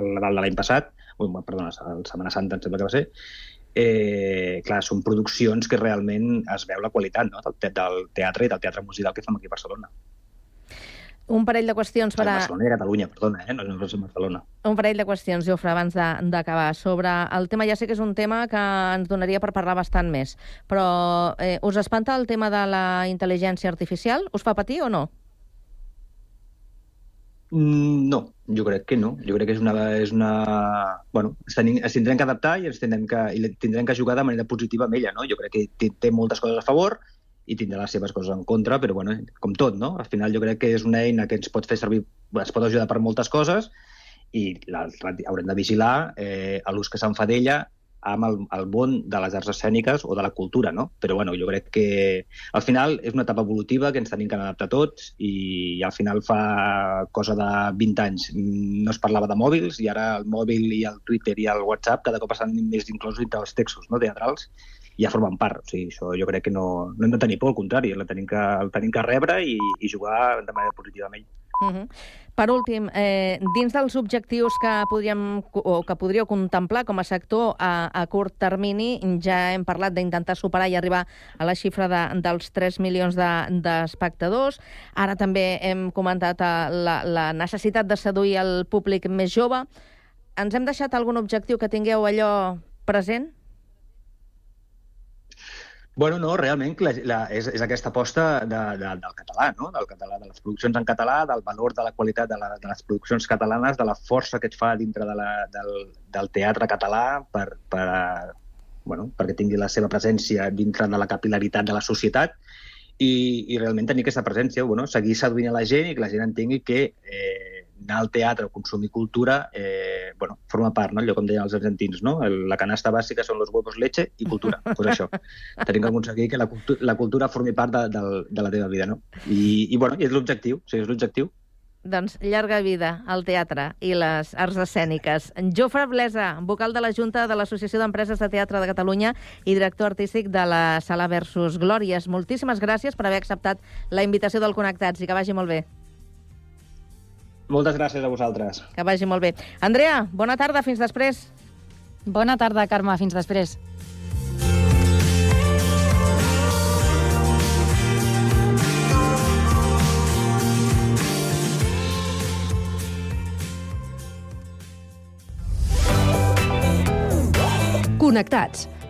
al Nadal de l'any passat, ui, perdona, el Setmana Santa em sembla que va ser, eh, clar, són produccions que realment es veu la qualitat no? del, del teatre i del teatre musical que fem aquí a Barcelona. Un parell de qüestions per a... Barcelona i Catalunya, perdona, eh? no, és Barcelona. Un parell de qüestions, Jofre, abans d'acabar. Sobre el tema, ja sé que és un tema que ens donaria per parlar bastant més, però eh, us espanta el tema de la intel·ligència artificial? Us fa patir o no? Mm, no, jo crec que no. Jo crec que és una... És una... Bueno, ens, tenim, ens tindrem que adaptar i ens tindrem que, i tindrem que jugar de manera positiva amb ella. No? Jo crec que té, té moltes coses a favor, i tindrà les seves coses en contra, però bueno, com tot, no? Al final jo crec que és una eina que ens pot fer servir, ens pot ajudar per moltes coses i la, haurem de vigilar eh, l'ús que se'n fa d'ella amb el, el món de les arts escèniques o de la cultura, no? Però bueno, jo crec que al final és una etapa evolutiva que ens tenim que adaptar tots i al final fa cosa de 20 anys no es parlava de mòbils i ara el mòbil i el Twitter i el WhatsApp cada cop estan més inclosos dintre dels textos no, teatrals i ja formen part. O sigui, això jo crec que no, no hem de tenir por, al contrari, el tenim que, el tenim que rebre i, i jugar de manera positiva amb ell. Uh -huh. Per últim, eh, dins dels objectius que, podríem, o que podríeu contemplar com a sector a, a curt termini, ja hem parlat d'intentar superar i arribar a la xifra de, dels 3 milions d'espectadors. De, Ara també hem comentat eh, la, la necessitat de seduir el públic més jove. Ens hem deixat algun objectiu que tingueu allò present? Bueno, no, realment la, la, és, és aquesta aposta de, de, del català, no? del català, de les produccions en català, del valor de la qualitat de, la, de les produccions catalanes, de la força que et fa dintre de la, del, del teatre català per, per, bueno, perquè tingui la seva presència dintre de la capilaritat de la societat i, i realment tenir aquesta presència, bueno, seguir seduint a la gent i que la gent entengui que eh, anar al teatre o consumir cultura eh, bueno, forma part, no? allò com deien els argentins, no? la canasta bàsica són los huevos, leche i cultura. Doncs pues això, tenim que aconseguir que la, cultu la cultura formi part de, de, de la teva vida. No? I, i, bueno, és l'objectiu, o sigui, és l'objectiu. Doncs llarga vida al teatre i les arts escèniques. Jofre Blesa, vocal de la Junta de l'Associació d'Empreses de Teatre de Catalunya i director artístic de la Sala Versus Glòries. Moltíssimes gràcies per haver acceptat la invitació del Connectats i que vagi molt bé. Moltes gràcies a vosaltres. Que vagi molt bé. Andrea, bona tarda, fins després. Bona tarda, Carme, fins després. Connectats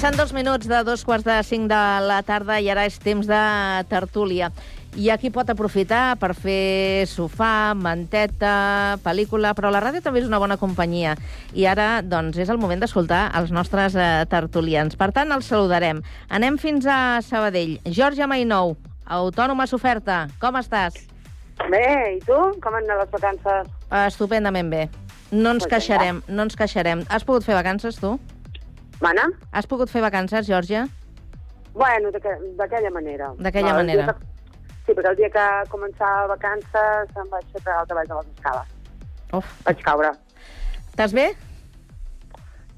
Passen dos minuts de dos quarts de cinc de la tarda i ara és temps de tertúlia. I aquí pot aprofitar per fer sofà, manteta, pel·lícula, però la ràdio també és una bona companyia. I ara, doncs, és el moment d'escoltar els nostres eh, tertulians. Per tant, els saludarem. Anem fins a Sabadell. Georgia Mainou, autònoma s'oferta. Com estàs? Bé, i tu? Com han anat les vacances? Estupendament bé. No ens queixarem, no ens queixarem. Has pogut fer vacances, tu? Mana? Has pogut fer vacances, Georgia? Bueno, d'aqu- d'aquella manera. D'aquella El manera. que- Sí, perquè el dia que començava vacances em vaig fer el treball de les escales. Uf. Vaig caure. Estàs bé?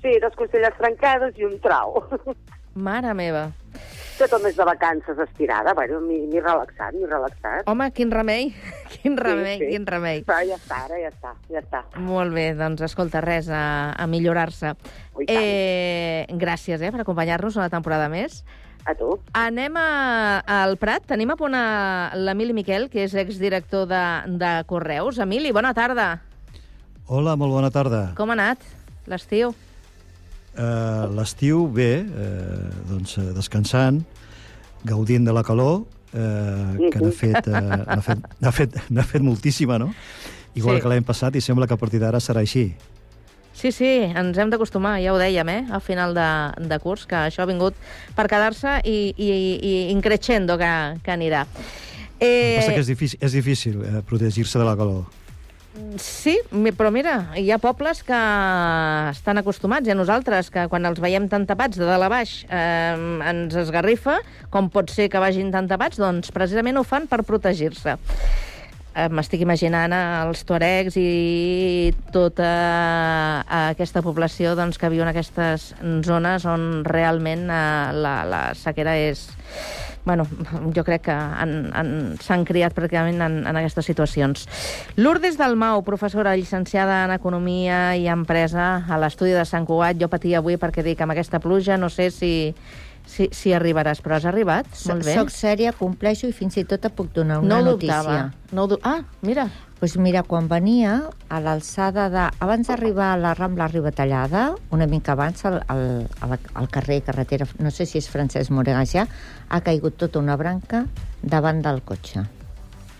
Sí, dos costelles trencades i un trau. Mare meva. Tot el mes de vacances estirada, bueno, he relaxat, m'hi he relaxat. Home, quin remei, quin remei, sí. quin remei. Però ja està, ara ja està, ja està. Molt bé, doncs escolta, res, a, a millorar-se. Eh, gràcies eh, per acompanyar-nos una temporada més. A tu. Anem a, al Prat. Tenim a punt a l'Emili Miquel, que és exdirector de, de Correus. Emili, bona tarda. Hola, molt bona tarda. Com ha anat l'estiu? Uh, L'estiu, bé, uh, doncs uh, descansant, gaudint de la calor, uh, que n'ha fet, uh, n'ha fet, fet, fet moltíssima, no? Igual Sí. que l'any passat, i sembla que a partir d'ara serà així. Sí, sí, ens hem d'acostumar, ja ho dèiem, eh, al final de, de curs, que això ha vingut per quedar-se i, i, i increixendo que, que anirà. El Eh, que passa que és difícil, és difícil eh, protegir-se de la calor. Sí, però mira, hi ha pobles que estan acostumats, i a nosaltres, que quan els veiem tan tapats de dalt a baix eh, ens esgarrifa, com pot ser que vagin tan tapats, doncs precisament ho fan per protegir-se. Eh, M'estic imaginant els tuaregs i tota eh, aquesta població doncs, que viu en aquestes zones on realment eh, la, la sequera és bueno, jo crec que s'han criat pràcticament en, en aquestes situacions. Lourdes Dalmau, professora llicenciada en Economia i Empresa a l'estudi de Sant Cugat. Jo patia avui perquè dic, amb aquesta pluja no sé si, si, si arribaràs, però has arribat? Molt bé. Soc sèria, compleixo i fins i tot et puc donar no una ho notícia. dubtava. No ho du... Ah, mira. Doncs mira, quan venia a l'alçada de... Abans d'arribar a la Rambla Ribatallada, una mica abans, al, al, al, al carrer, carretera, no sé si és Francesc Moregajà, ha caigut tota una branca davant del cotxe.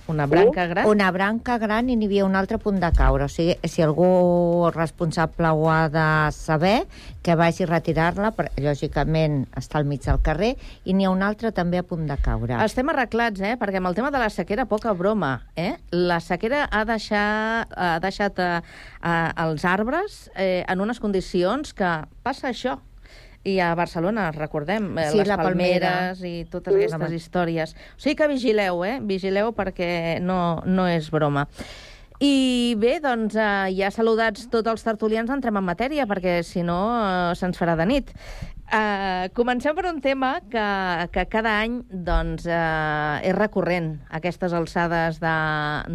Una branca gran? Una branca gran i n'hi havia un altre punt de caure. O sigui, si algú responsable ho ha de saber, que vagi a retirar-la, lògicament està al mig del carrer, i n'hi ha un altre també a punt de caure. Estem arreglats, eh? Perquè amb el tema de la sequera, poca broma, eh? La sequera ha, deixar, ha deixat eh, eh, els arbres eh, en unes condicions que passa això. I a Barcelona, recordem, eh, Sí, les la palmera. palmeres i totes aquestes històries. O sigui que vigileu, eh? Vigileu perquè no, no és broma. I bé, doncs, eh, ja saludats tots els tertulians, entrem en matèria, perquè si no eh, se'ns farà de nit. Uh, comencem per un tema que, que cada any doncs, uh, és recurrent aquestes alçades de,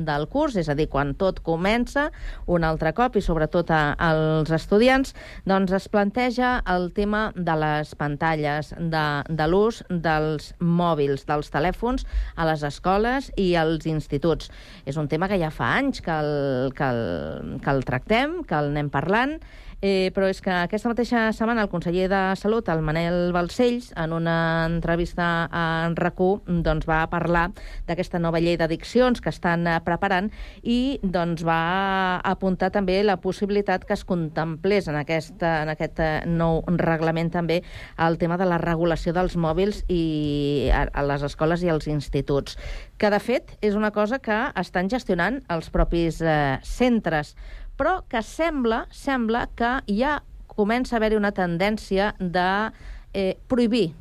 del curs, és a dir, quan tot comença un altre cop i sobretot a, als estudiants, doncs es planteja el tema de les pantalles, de, de l'ús dels mòbils, dels telèfons a les escoles i als instituts. És un tema que ja fa anys que el, que el, que el tractem, que el anem parlant, Eh, però és que aquesta mateixa setmana el conseller de Salut, el Manel Balcells, en una entrevista en RAC1, doncs va parlar d'aquesta nova llei d'addiccions que estan eh, preparant i doncs va apuntar també la possibilitat que es contemplés en, aquesta, en aquest eh, nou reglament també el tema de la regulació dels mòbils i a, a les escoles i als instituts que de fet és una cosa que estan gestionant els propis eh, centres però que sembla, sembla que ja comença a haver-hi una tendència de eh, prohibir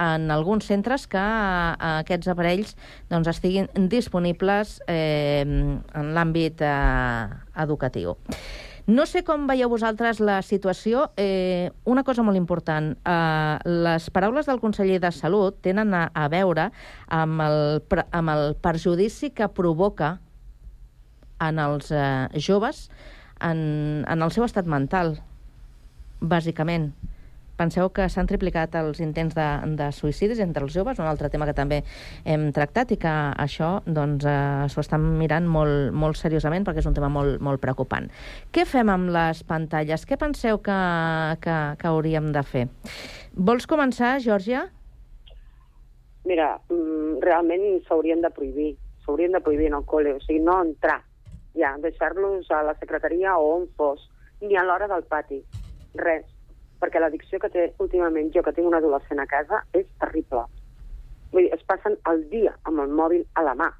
en alguns centres que eh, aquests aparells doncs, estiguin disponibles eh, en l'àmbit eh, educatiu. No sé com veieu vosaltres la situació. Eh, una cosa molt important. Eh, les paraules del conseller de Salut tenen a, a veure amb el, amb el perjudici que provoca en els eh, joves en, en el seu estat mental, bàsicament. Penseu que s'han triplicat els intents de, de suïcidis entre els joves, un altre tema que també hem tractat i que això doncs, eh, s'ho estan mirant molt, molt seriosament perquè és un tema molt, molt preocupant. Què fem amb les pantalles? Què penseu que, que, que hauríem de fer? Vols començar, Georgia? Mira, mm, realment s'haurien de prohibir, s'haurien de prohibir en el col·le, o sigui, no entrar, ja, deixar-los a la secretaria o on fos, ni a l'hora del pati, res, perquè l'addicció que té últimament jo, que tinc un adolescent a casa, és terrible. Vull dir, es passen el dia amb el mòbil a la mà.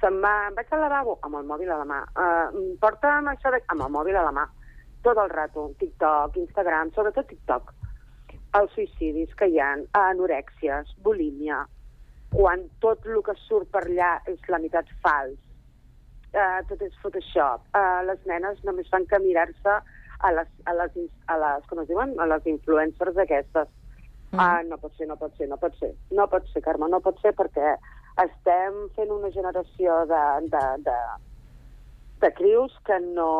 Se'n va, vaig al lavabo amb el mòbil a la mà. Uh, porta'm això de... amb el mòbil a la mà. Tot el rato. TikTok, Instagram, sobretot TikTok. Els suïcidis que hi ha, anorèxies, bulímia, quan tot el que surt per allà és la meitat fals, uh, tot és Photoshop. Uh, les nenes només fan que mirar-se a les, a les, a les, com es diuen? A les influencers aquestes. Mm. Ah, no pot ser, no pot ser, no pot ser. No pot ser, Carme, no pot ser perquè estem fent una generació de, de, de, de crius que no...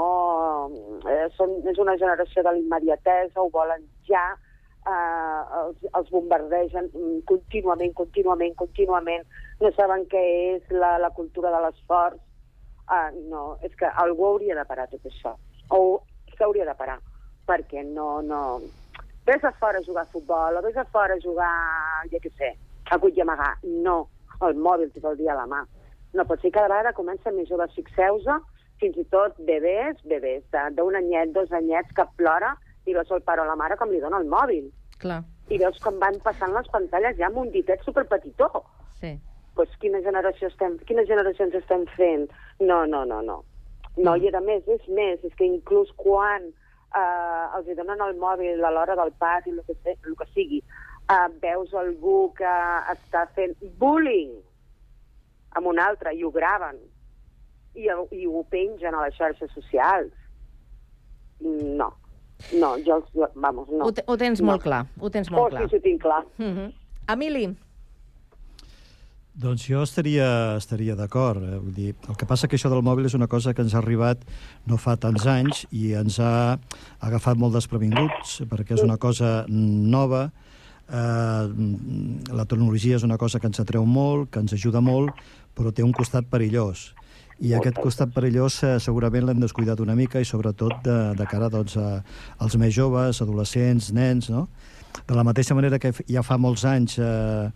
Eh, són, és una generació de l'immediatesa, ho volen ja, eh, els, els bombardegen contínuament, contínuament, contínuament, no saben què és la, la cultura de l'esforç. Uh, no, és que algú hauria de parar tot això. O s'hauria de parar, perquè no, no... Ves a fora a jugar a futbol, o ves a fora a jugar, ja què sé, a cuit i amagar. No, el mòbil tot el dia a la mà. No pot ser que cada vegada comença més joves, fixeu-se, fins i tot bebès, bebès d'un anyet, dos anyets, que plora i veus el pare o la mare com li dona el mòbil. Clar. I veus com van passant les pantalles ja amb un ditet superpetitó. Sí. Pues quina generació estem, quines generacions estem fent? No, no, no, no. No, i a més, és més, és que inclús quan eh, els hi donen el mòbil a l'hora del pati, el que, sé, el que sigui, eh, veus algú que està fent bullying amb un altre i ho graven i, i ho pengen a les xarxes socials. No, no, jo Vamos, no. Ho, ho tens no. molt clar, ho tens molt Oh, clar. sí, ho tinc clar. Mm -hmm. Emili, Doncs jo estaria, estaria d'acord. Eh? Vull dir, el que passa que això del mòbil és una cosa que ens ha arribat no fa tants anys i ens ha agafat molt desprevinguts perquè és una cosa nova, eh, la tecnologia és una cosa que ens atreu molt, que ens ajuda molt, però té un costat perillós. I aquest costat perillós eh, segurament l'hem descuidat una mica i sobretot de, de cara doncs, a, als més joves, adolescents, nens, no? De la mateixa manera que ja fa molts anys, eh,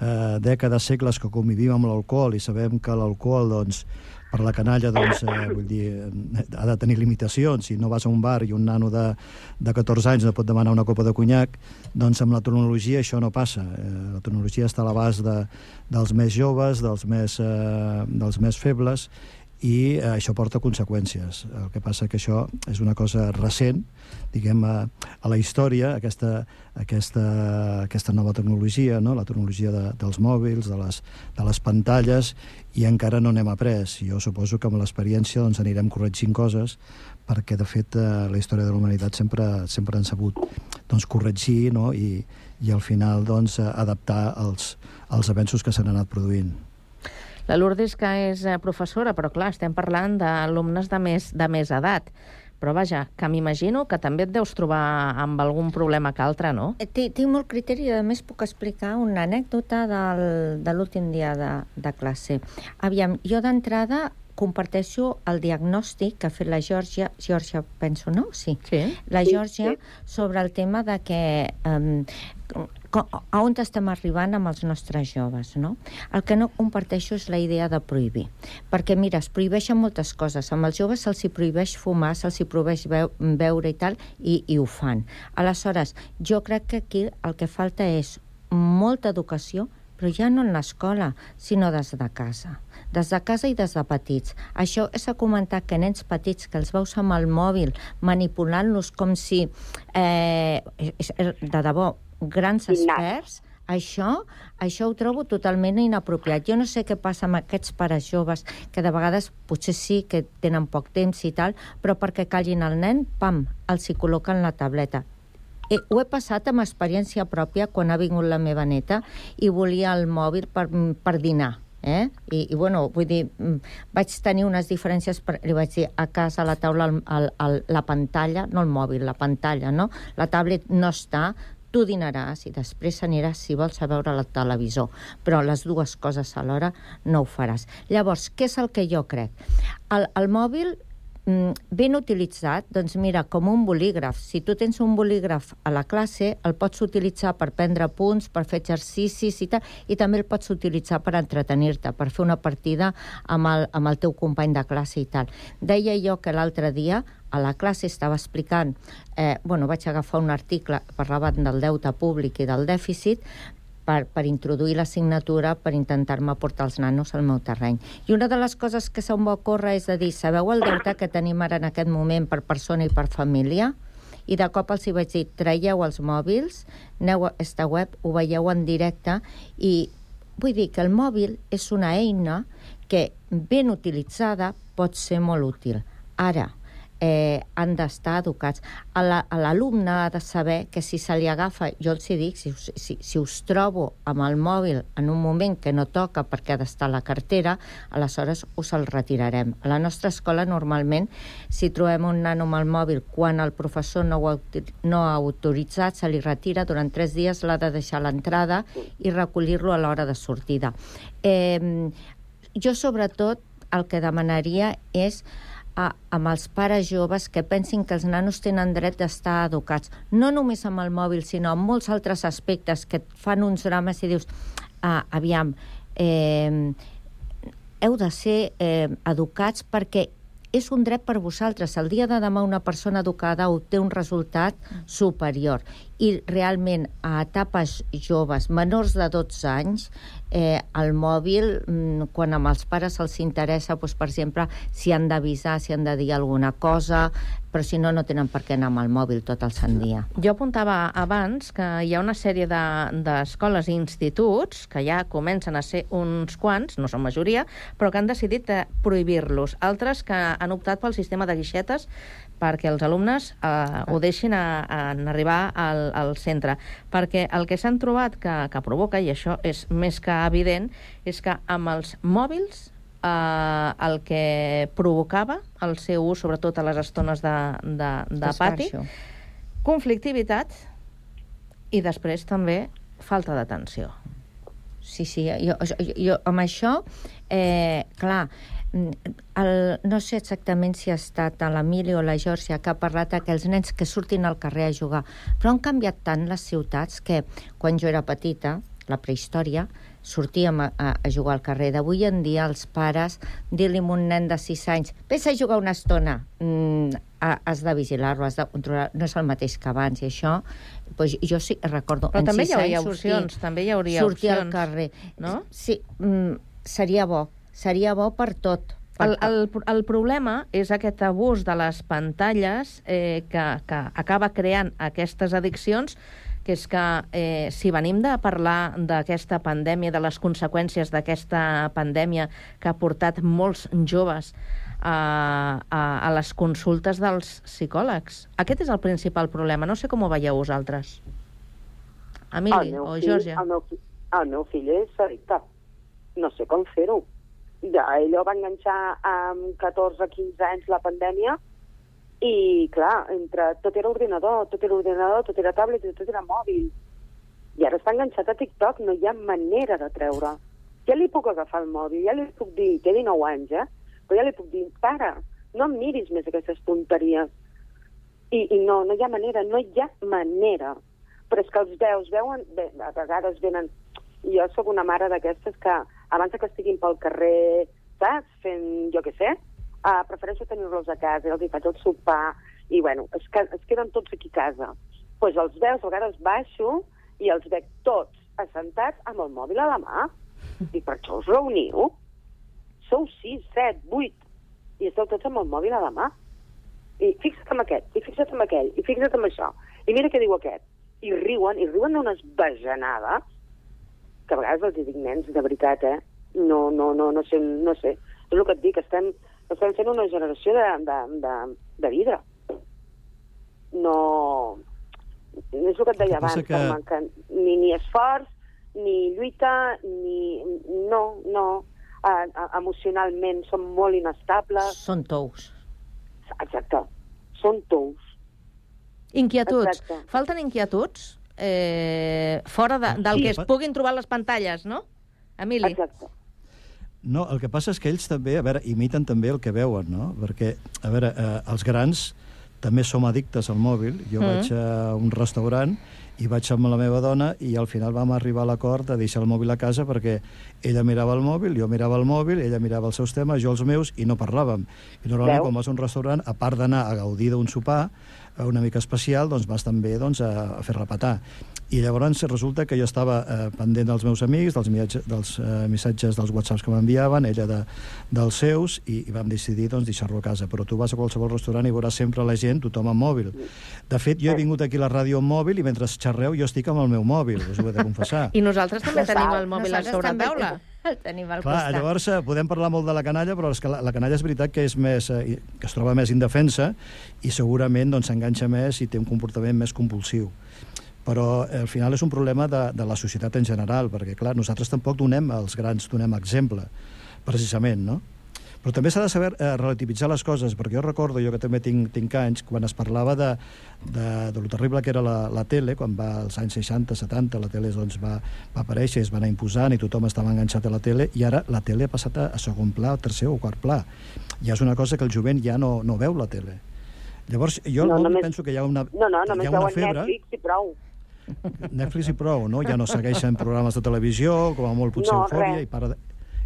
eh, dècades, segles que convivim amb l'alcohol i sabem que l'alcohol, doncs, per la canalla, doncs, eh, vull dir, ha de tenir limitacions. Si no vas a un bar i un nano de, de 14 anys no pot demanar una copa de conyac, doncs amb la tecnologia això no passa. Eh, la tecnologia està a l'abast de, dels més joves, dels més, eh, dels més febles, i eh, això porta conseqüències. El que passa que això és una cosa recent, diguem, a, a la història, aquesta, aquesta, aquesta nova tecnologia, no? la tecnologia de, dels mòbils, de les, de les pantalles, i encara no n'hem après. Jo suposo que amb l'experiència doncs, anirem corregint coses, perquè, de fet, eh, la història de la humanitat sempre, sempre han sabut doncs, corregir no? I, i, al final, doncs, adaptar els, els avenços que s'han anat produint. La Lourdes, que és eh, professora, però clar, estem parlant d'alumnes de més, de més edat. Però vaja, que m'imagino que també et deus trobar amb algun problema que altre, no? Eh, tinc molt criteri i a més puc explicar una anècdota del, de l'últim dia de, de classe. Aviam, jo d'entrada comparteixo el diagnòstic que ha fet la Georgia, Georgia penso, no? Sí. sí. La Georgia sí, sí. sobre el tema de que um, a on estem arribant amb els nostres joves, no? El que no comparteixo és la idea de prohibir. Perquè, mira, es prohibeixen moltes coses. Amb els joves se'ls prohibeix fumar, se'ls prohibeix veu, veure i tal, i, i ho fan. Aleshores, jo crec que aquí el que falta és molta educació, però ja no en l'escola, sinó des de casa. Des de casa i des de petits. Això és a comentar que nens petits que els veus amb el mòbil, manipulant-los com si... Eh, de debò, grans experts, això, això ho trobo totalment inapropiat. Jo no sé què passa amb aquests pares joves, que de vegades potser sí que tenen poc temps i tal, però perquè callin el nen, pam, els hi col·loquen la tableta. Eh, ho he passat amb experiència pròpia quan ha vingut la meva neta i volia el mòbil per, per dinar. Eh? I, I, bueno, vull dir, mm, vaig tenir unes diferències, per, li vaig dir, a casa a la taula el, el, el, la pantalla, no el mòbil, la pantalla, no? La tablet no està, tu dinaràs i després aniràs si vols a veure el televisor, però les dues coses alhora no ho faràs. Llavors, què és el que jo crec? El, el mòbil ben utilitzat, doncs mira, com un bolígraf. Si tu tens un bolígraf a la classe, el pots utilitzar per prendre punts, per fer exercicis i tal, i també el pots utilitzar per entretenir-te, per fer una partida amb el, amb el teu company de classe i tal. Deia jo que l'altre dia a la classe estava explicant, eh, bueno, vaig agafar un article, parlaven del deute públic i del dèficit, per, per introduir l'assignatura per intentar-me portar els nanos al meu terreny. I una de les coses que se'm va ocórrer és de dir, sabeu el deute que tenim ara en aquest moment per persona i per família? I de cop els hi vaig dir, traieu els mòbils, aneu a esta web, ho veieu en directe, i vull dir que el mòbil és una eina que, ben utilitzada, pot ser molt útil. Ara, eh, han d'estar educats. L'alumne la, ha de saber que si se li agafa, jo els hi dic, si, si, si us trobo amb el mòbil en un moment que no toca perquè ha d'estar la cartera, aleshores us el retirarem. A la nostra escola, normalment, si trobem un nano amb el mòbil quan el professor no ho no ha autoritzat, se li retira, durant tres dies l'ha de deixar a l'entrada i recollir-lo a l'hora de sortida. Eh, jo, sobretot, el que demanaria és a, amb els pares joves que pensin que els nanos tenen dret d'estar educats. No només amb el mòbil, sinó amb molts altres aspectes que fan uns drames i dius, ah, aviam, eh, heu de ser eh, educats perquè és un dret per vosaltres. El dia de demà una persona educada obté un resultat superior i realment a etapes joves, menors de 12 anys, eh, el mòbil, mm, quan amb els pares els interessa, doncs, per exemple, si han d'avisar, si han de dir alguna cosa, però si no, no tenen per què anar amb el mòbil tot el sant dia. Jo apuntava abans que hi ha una sèrie d'escoles de, i instituts que ja comencen a ser uns quants, no són majoria, però que han decidit prohibir-los. Altres que han optat pel sistema de guixetes perquè els alumnes eh, ho deixin a, a, arribar al al, centre, perquè el que s'han trobat que, que provoca, i això és més que evident, és que amb els mòbils eh, el que provocava el seu ús, sobretot a les estones de, de, de pati, conflictivitat i després també falta d'atenció. Sí, sí, jo, jo, jo amb això, eh, clar, el, no sé exactament si ha estat a l'Emili o la Georgia que ha parlat d'aquells nens que surtin al carrer a jugar, però han canviat tant les ciutats que quan jo era petita, la prehistòria, sortíem a, a, a jugar al carrer. D'avui en dia els pares, dir-li a un nen de 6 anys, vés a jugar una estona, mm, ha- has de vigilar-lo, has de controlar, no és el mateix que abans, i això, doncs jo sí que recordo... Però també hi hauria opcions, també hi hauria sortir al opcions, carrer. no? Sí, mm, seria bo, seria bo per tot. El, el, el problema és aquest abús de les pantalles eh, que, que acaba creant aquestes addiccions que és que eh, si venim de parlar d'aquesta pandèmia, de les conseqüències d'aquesta pandèmia que ha portat molts joves a, a, a les consultes dels psicòlegs. Aquest és el principal problema. No sé com ho veieu vosaltres. Emili meu o fill- Georgia. El meu, el meu fill és addicte. No sé com fer-ho. Ja, ho va enganxar amb 14-15 anys la pandèmia i, clar, entre tot era ordinador, tot era ordinador, tot era tablet i tot era mòbil. I ara està enganxat a TikTok, no hi ha manera de treure. Ja li puc agafar el mòbil, ja li puc dir, té 19 anys, eh? Però ja li puc dir, para, no em miris més aquestes tonteries. I, I no, no hi ha manera, no hi ha manera. Però és que els veus, veuen, bé, a vegades venen... Jo sóc una mare d'aquestes que abans que estiguin pel carrer, saps, fent, jo què sé, uh, prefereixo tenir-los a casa, els hi faig el sopar, i bueno, es, es queden tots aquí a casa. Doncs pues els veus, a vegades baixo i els veig tots assentats amb el mòbil a la mà. I per això us reuniu? Sou 6, 7, 8, i esteu tots amb el mòbil a la mà. I fixa't en aquest, i fixa't en aquell, i fixa't en això. I mira què diu aquest. I riuen, i riuen d'unes bajanades, que a vegades els hi dic nens, de veritat, eh? No, no, no, no sé, no sé. És el que et dic, estem, estem fent una generació de, de, de, de vidre. No... És el que et deia abans, que- Carme, que ni, ni esforç, ni lluita, ni... No, no. Uh, emocionalment som molt inestables. Són tous. Exacte. Són tous. Inquietuds. Exacte. Falten inquietuds eh, fora de, del Sí. que es puguin trobar les pantalles, no? Emili. Exacte. No, el que passa és que ells també, a veure, imiten també el que veuen, no? Perquè, a veure, eh, els grans també som addictes al mòbil. Jo Mm. vaig a un restaurant i vaig amb la meva dona i al final vam arribar a l'acord de deixar el mòbil a casa perquè ella mirava el mòbil, jo mirava el mòbil, ella mirava els seus temes, jo els meus, i no parlàvem. I normalment, Veu? quan vas a un restaurant, a part d'anar a gaudir d'un sopar una mica especial, doncs vas també doncs, a, a fer repetar. I llavors resulta que jo estava eh, pendent dels meus amics, dels, miatge, dels eh, missatges dels whatsapps que m'enviaven, ella de, dels seus, i, i vam decidir doncs, deixar-lo a casa. Però tu vas a qualsevol restaurant i veuràs sempre la gent, tothom amb mòbil. De fet, jo he vingut aquí a la ràdio amb mòbil i mentre xerreu jo estic amb el meu mòbil, us ho he de confessar. I nosaltres també tenim el mòbil a sobre també taula. El tenim al Clar, costat. llavors eh, podem parlar molt de la canalla, però és que la, la canalla és veritat que és més, eh, que es troba més indefensa i segurament doncs, s'enganxa més i té un comportament més compulsiu. Però eh, al final és un problema de, de la societat en general, perquè clar, nosaltres tampoc donem, als grans donem exemple, precisament, no? Però també s'ha de saber eh, relativitzar les coses, perquè jo recordo, jo que també tinc, tinc anys, quan es parlava de, de, de lo terrible que era la, la tele, quan va als anys 60, 70, la tele doncs, va, va aparèixer, es va anar imposant i tothom estava enganxat a la tele, i ara la tele ha passat a, a segon pla, a tercer o quart pla. Ja és una cosa que el jovent ja no, no veu la tele. Llavors, jo No, no, només- penso que hi ha una, No, no, hi només ha una febre... Netflix i prou. Netflix i prou, no? Ja no segueixen programes de televisió, com a molt potser No, Eufòria, res. i para de,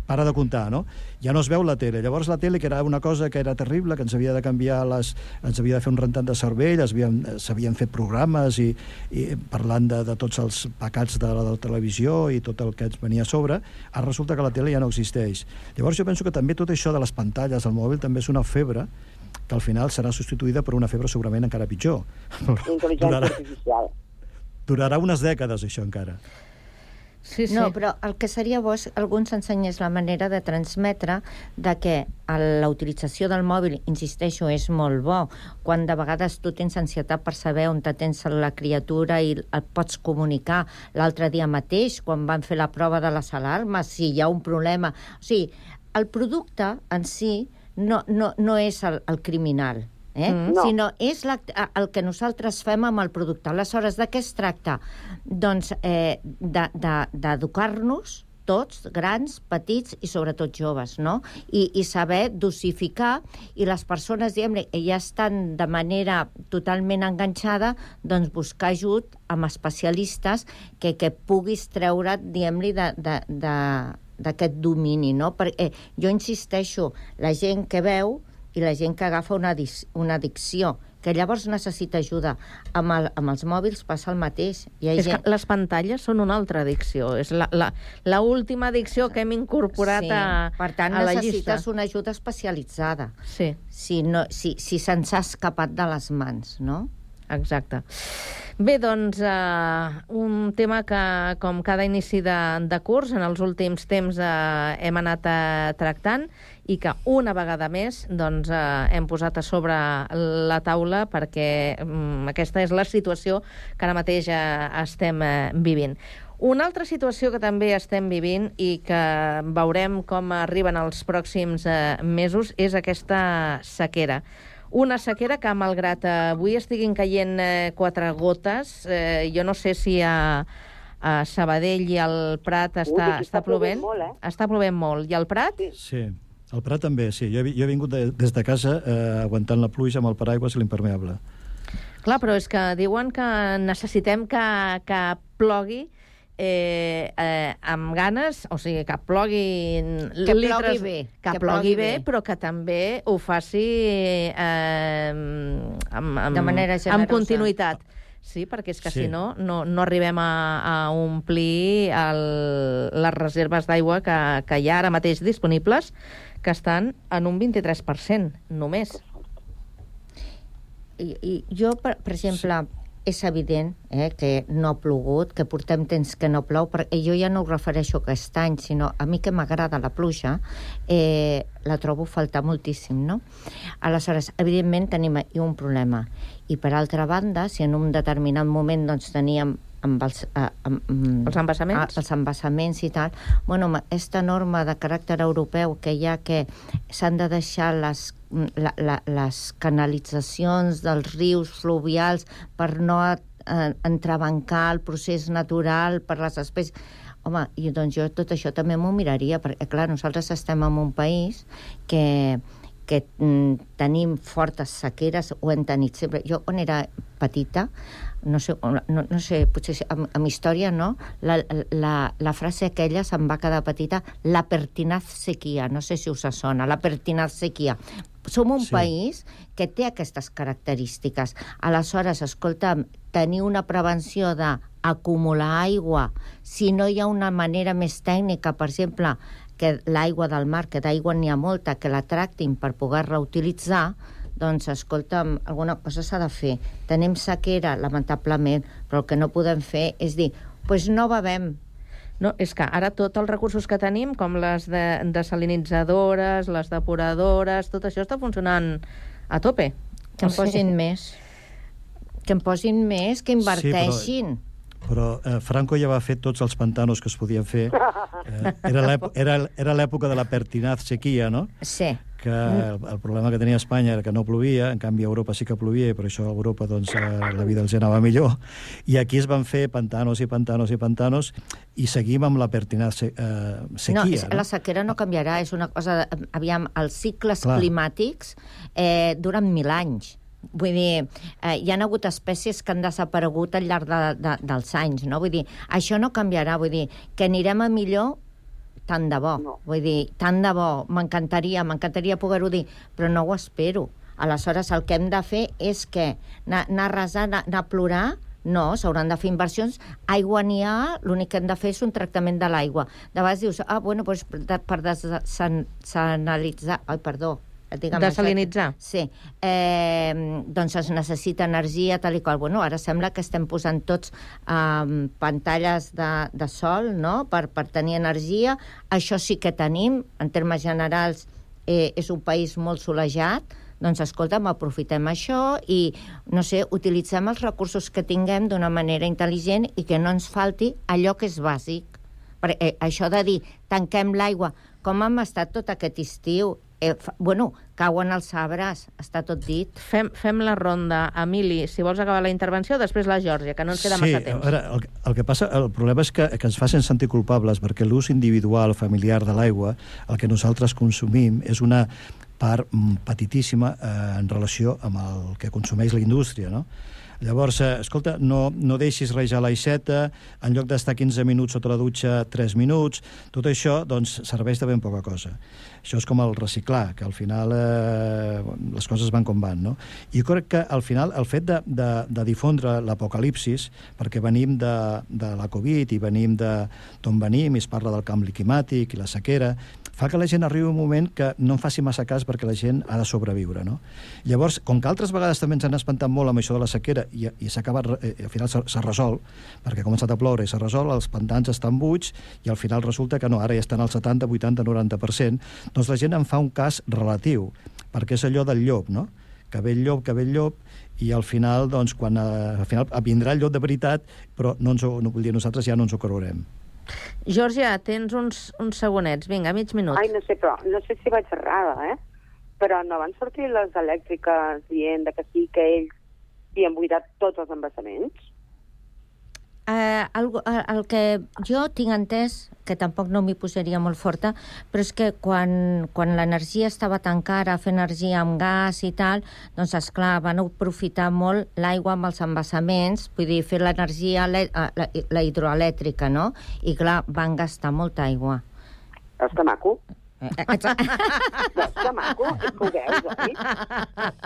para de comptar, no? Ja no es veu la tele. Llavors la tele, que era una cosa que era terrible, que ens havia de canviar les... ens havia de fer un rentat de cervell, havien- s'havien fet programes i, i parlant de, de tots els pecats de la, de la televisió i tot el que ens venia a sobre, ara resulta que la tele ja no existeix. Llavors jo penso que també tot això de les pantalles, el mòbil, també és una febre que al final serà substituïda per una febre segurament encara pitjor. Intel·ligència Durarà, artificial. durarà unes dècades, això encara. Sí, sí. No, però el que seria bo és algú ens ensenyés la manera de transmetre de que la utilització del mòbil, insisteixo, és molt bo, quan de vegades tu tens ansietat per saber on te tens la criatura i et pots comunicar. L'altre dia mateix, quan van fer la prova de les alarmes, si hi ha un problema... O sigui, el producte en si no, no, no és el, el criminal, eh? Mm. No. sinó és la, el que nosaltres fem amb el producte. Aleshores, de què es tracta? Doncs eh, de- de- d'educar-nos tots, grans, petits i sobretot joves, no? I, i saber dosificar i les persones, diguem-ne, ja estan de manera totalment enganxada, doncs buscar ajut amb especialistes que, que puguis treure't, diguem-li, de, de, de, d'aquest domini, no? Perquè eh, jo insisteixo, la gent que veu i la gent que agafa una, una addicció, que llavors necessita ajuda. Amb, el, amb els mòbils passa el mateix. Hi ha És que les pantalles són una altra addicció. És la, la, la última addicció que hem incorporat sí. a, per tant, a la llista. necessites una ajuda especialitzada. Sí. Si, no, si, si se'ns ha escapat de les mans, no? Exacte. Bé, doncs, uh, un tema que, com cada inici de, de curs, en els últims temps uh, hem anat uh, tractant i que una vegada més doncs, uh, hem posat a sobre la taula perquè um, aquesta és la situació que ara mateix uh, estem uh, vivint. Una altra situació que també estem vivint i que veurem com arriben els pròxims eh, mesos és aquesta sequera. Una sequera que, malgrat eh, avui estiguin caient eh, quatre gotes, eh, jo no sé si a, a Sabadell i al Prat està, aquí està està plovent plovent. molt, eh? Està plovent molt. I al Prat? Sí. El Prat també, sí. Jo he, jo he vingut de, des de casa eh, aguantant la pluja amb el paraigües i l'impermeable. Clar, però és que diuen que necessitem que, que plogui eh, eh, amb ganes, o sigui, que plogui... Que plogui bé, Que, que plogui plogui bé, bé. però que també ho faci eh, amb, amb, De manera amb generosa. continuïtat. Sí, perquè és que Sí. si no, no, no arribem a, a omplir el, les reserves d'aigua que, que hi ha ara mateix disponibles, que estan en un 23% només. I, i jo, per, per exemple, és evident eh, que no ha plogut, que portem temps que no plou, perquè jo ja no ho refereixo a aquest any, sinó a mi que m'agrada la pluja, eh, la trobo faltar moltíssim, no? Aleshores, evidentment tenim un problema. I per altra banda, si en un determinat moment doncs, teníem amb els, eh, amb, amb, Els embassaments? Ah, els embassaments i tal. Bueno, aquesta norma de caràcter europeu que hi ha que s'han de deixar les, la, la, les canalitzacions dels rius fluvials per no eh, entrebancar el procés natural per les espècies... Home, i doncs jo tot això també m'ho miraria, perquè, clar, nosaltres estem en un país que, que mm, tenim fortes sequeres, ho hem tenit sempre. Jo, on era petita, no sé, no, no sé potser amb, amb història, no? La, la, la frase aquella se'm va quedar petita, la pertinaz sequia, no sé si us sona, la pertinaz sequia. Som un Sí. país que té aquestes característiques. Aleshores, escolta, tenir una prevenció d'acumular aigua, si no hi ha una manera més tècnica, per exemple, que l'aigua del mar, que d'aigua n'hi ha molta, que la tractin per poder reutilitzar, doncs, escolta'm, alguna cosa s'ha de fer. Tenim sequera, lamentablement, però el que no podem fer és dir, doncs pues no bevem, No, és que ara tots els recursos que tenim, com les de, desalinitzadores, les depuradores, tot això està funcionant a tope. que en posin més. Que en posin més, que inverteixin. Però eh, Franco ja va fer tots els pantanos que es podien fer. Eh, era l'èpo- era era l'època de la pertinaz sequia, no? Sí. Que el, el problema que tenia Espanya era que no plovia, en canvi a Europa sí que plovia i per això a Europa doncs, eh, la vida els anava millor. I aquí es van fer pantanos i pantanos i pantanos i seguim amb la pertinaz se, eh, sequia. no, és, no? la sequera no canviarà, és una cosa... De, aviam, els cicles Clar. Clar. climàtics eh, duren mil anys. Vull dir, eh, hi han hagut espècies que han desaparegut al llarg de, de, dels anys, no? Vull dir, això no canviarà, vull dir, que anirem a millor tant de bo. No. Vull dir, tant de bo, m'encantaria, m'encantaria poder-ho dir, però no ho espero. Aleshores, el que hem de fer és que anar, anar a resar, anar, anar a plorar, no, s'hauran de fer inversions. Aigua n'hi ha, l'únic que hem de fer és un tractament de l'aigua. De vegades dius, ah, bueno, doncs per, per desanalitzar... Ai, perdó, digue'm, Desalinitzar. Sí. Eh, doncs es necessita energia, tal i qual. Bueno, ara sembla que estem posant tots eh, pantalles de, de sol, no?, per, per tenir energia. Això sí que tenim, en termes generals, eh, és un país molt solejat, doncs escolta'm, aprofitem això i, no sé, utilitzem els recursos que tinguem d'una manera intel·ligent i que no ens falti allò que és bàsic. Perquè, eh, això de dir, tanquem l'aigua, com hem estat tot aquest estiu, eh, fa, bueno, cauen els arbres, està tot dit. Fem, fem la ronda. Emili, si vols acabar la intervenció, després la Georgia, que no ens queda sí, massa temps. Ara, el, el que passa, el problema és que, que ens facin sentir culpables perquè l'ús individual, familiar de l'aigua, el que nosaltres consumim és una part petitíssima eh, en relació amb el que consumeix la indústria, no? Llavors, eh, escolta, no, no deixis rejar l'aixeta, en lloc d'estar 15 minuts sota la dutxa, 3 minuts, tot això doncs, serveix de ben poca cosa. Això és com el reciclar, que al final eh, les coses van com van, no? I jo crec que al final el fet de, de, de difondre l'apocalipsis, perquè venim de, de la Covid i venim d'on venim, i es parla del canvi climàtic i la sequera, fa que la gent arribi un moment que no en faci massa cas perquè la gent ha de sobreviure, no? Llavors, com que altres vegades també ens han espantat molt amb això de la sequera i, i s'ha acabat, eh, al final s'ha resolt, perquè ha començat a ploure i s'ha resolt, els pantans estan buits i al final resulta que no, ara ja estan al 70, 80, 90%, doncs la gent en fa un cas relatiu, perquè és allò del llop, no? que ve el llop, que ve el llop, i al final, doncs, quan eh, al final vindrà el llop de veritat, però no, ens, ho- no vull dir, nosaltres ja no ens ho creurem. Georgia, tens uns, uns segonets. Vinga, mig minut. Ai, no sé, però no sé si vaig errada, eh? Però no van sortir les elèctriques dient que sí, que ells havien buidat tots els embassaments? Eh, el, el que jo tinc entès, que tampoc no m'hi posaria molt forta, però és que quan, quan l'energia estava tan cara, fer energia amb gas i tal, doncs, és clar van aprofitar molt l'aigua amb els embassaments, vull dir, fer l'energia, eh, la, la hidroelèctrica, no? I, clar, van gastar molta aigua. Que maco? Eh, que maco? Que ho veus, oi?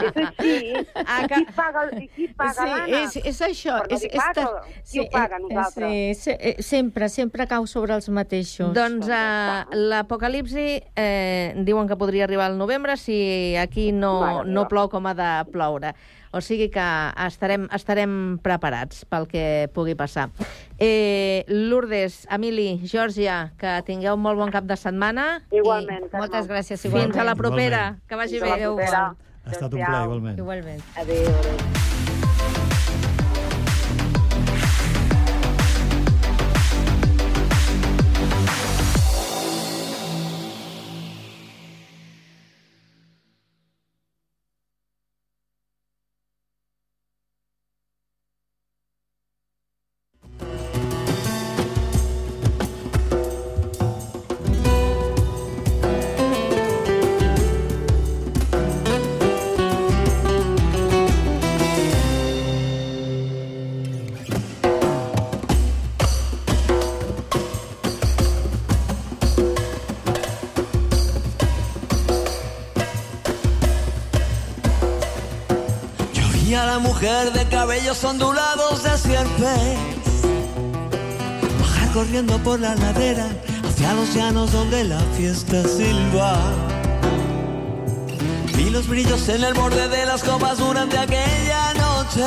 És així. I qui paga, i qui paga sí, l'Anna? és, és això. Per no és, és, pato. Qui ho paga, eh, nosaltres? Sí, eh, sempre, sempre cau sobre els mateixos. Doncs uh, l'apocalipsi eh, diuen que podria arribar al novembre si aquí no, Mare no plou com ha de ploure. O sigui que estarem, estarem preparats pel que pugui passar. Eh, Lourdes, Emili, Georgia, que tingueu molt bon cap de setmana. Igualment, I moltes gràcies, Fins igualment. a la propera. Igualment. Que vagi Fins bé. propera. Ha estat un plaer, igualment. Igualment. Adéu, adéu. Mujer de cabellos ondulados de sierpes bajar corriendo por la ladera hacia los llanos donde la fiesta silba. Vi los brillos en el borde de las copas durante aquella noche.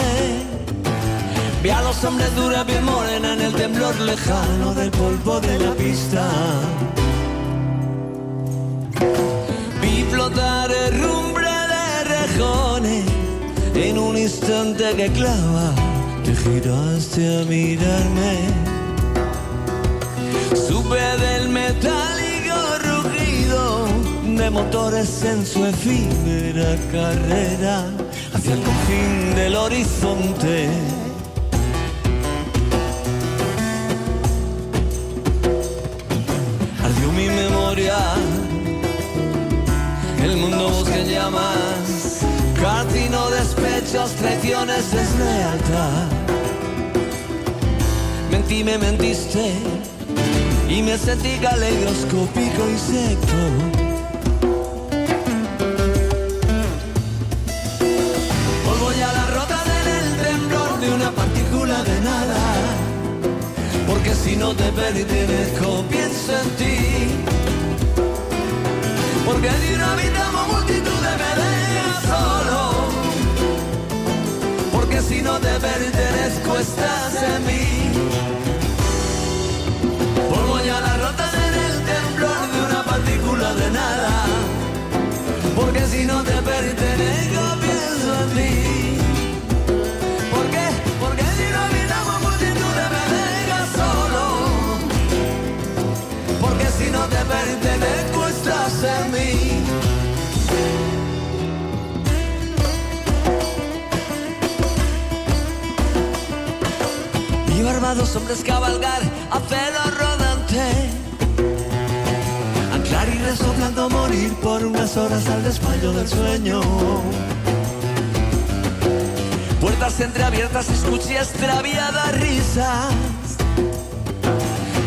Vi a los hombres dura piel morena en el temblor lejano del polvo de la pista. Vi flotar herrumbre de rejones en un instante que clava. Te giraste a mirarme. Supe del metálico rugido de motores en su efímera carrera hacia el confín del horizonte. Ardió mi memoria, el mundo busca llamas, catino hechos, traiciones, deslealtad. Mentí, me mentiste y me sentí caleidoscópico insecto. de una partícula de nada, porque si no te pertenezco, pienso en ti. Porque de una vida multitud de vedeas porque si no te pertenezco estás en mí. Polvo ya las rotas en el temblor de una partícula de nada. Porque si no te Barbados hombres cabalgar a pelo rodante. Anclar y resoplando morir por unas horas al desmayo del sueño. Puertas entreabiertas, escuché extraviadas risas.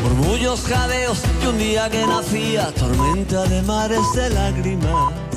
Murmullos, jadeos y un día que nacía tormenta de mares de lágrimas.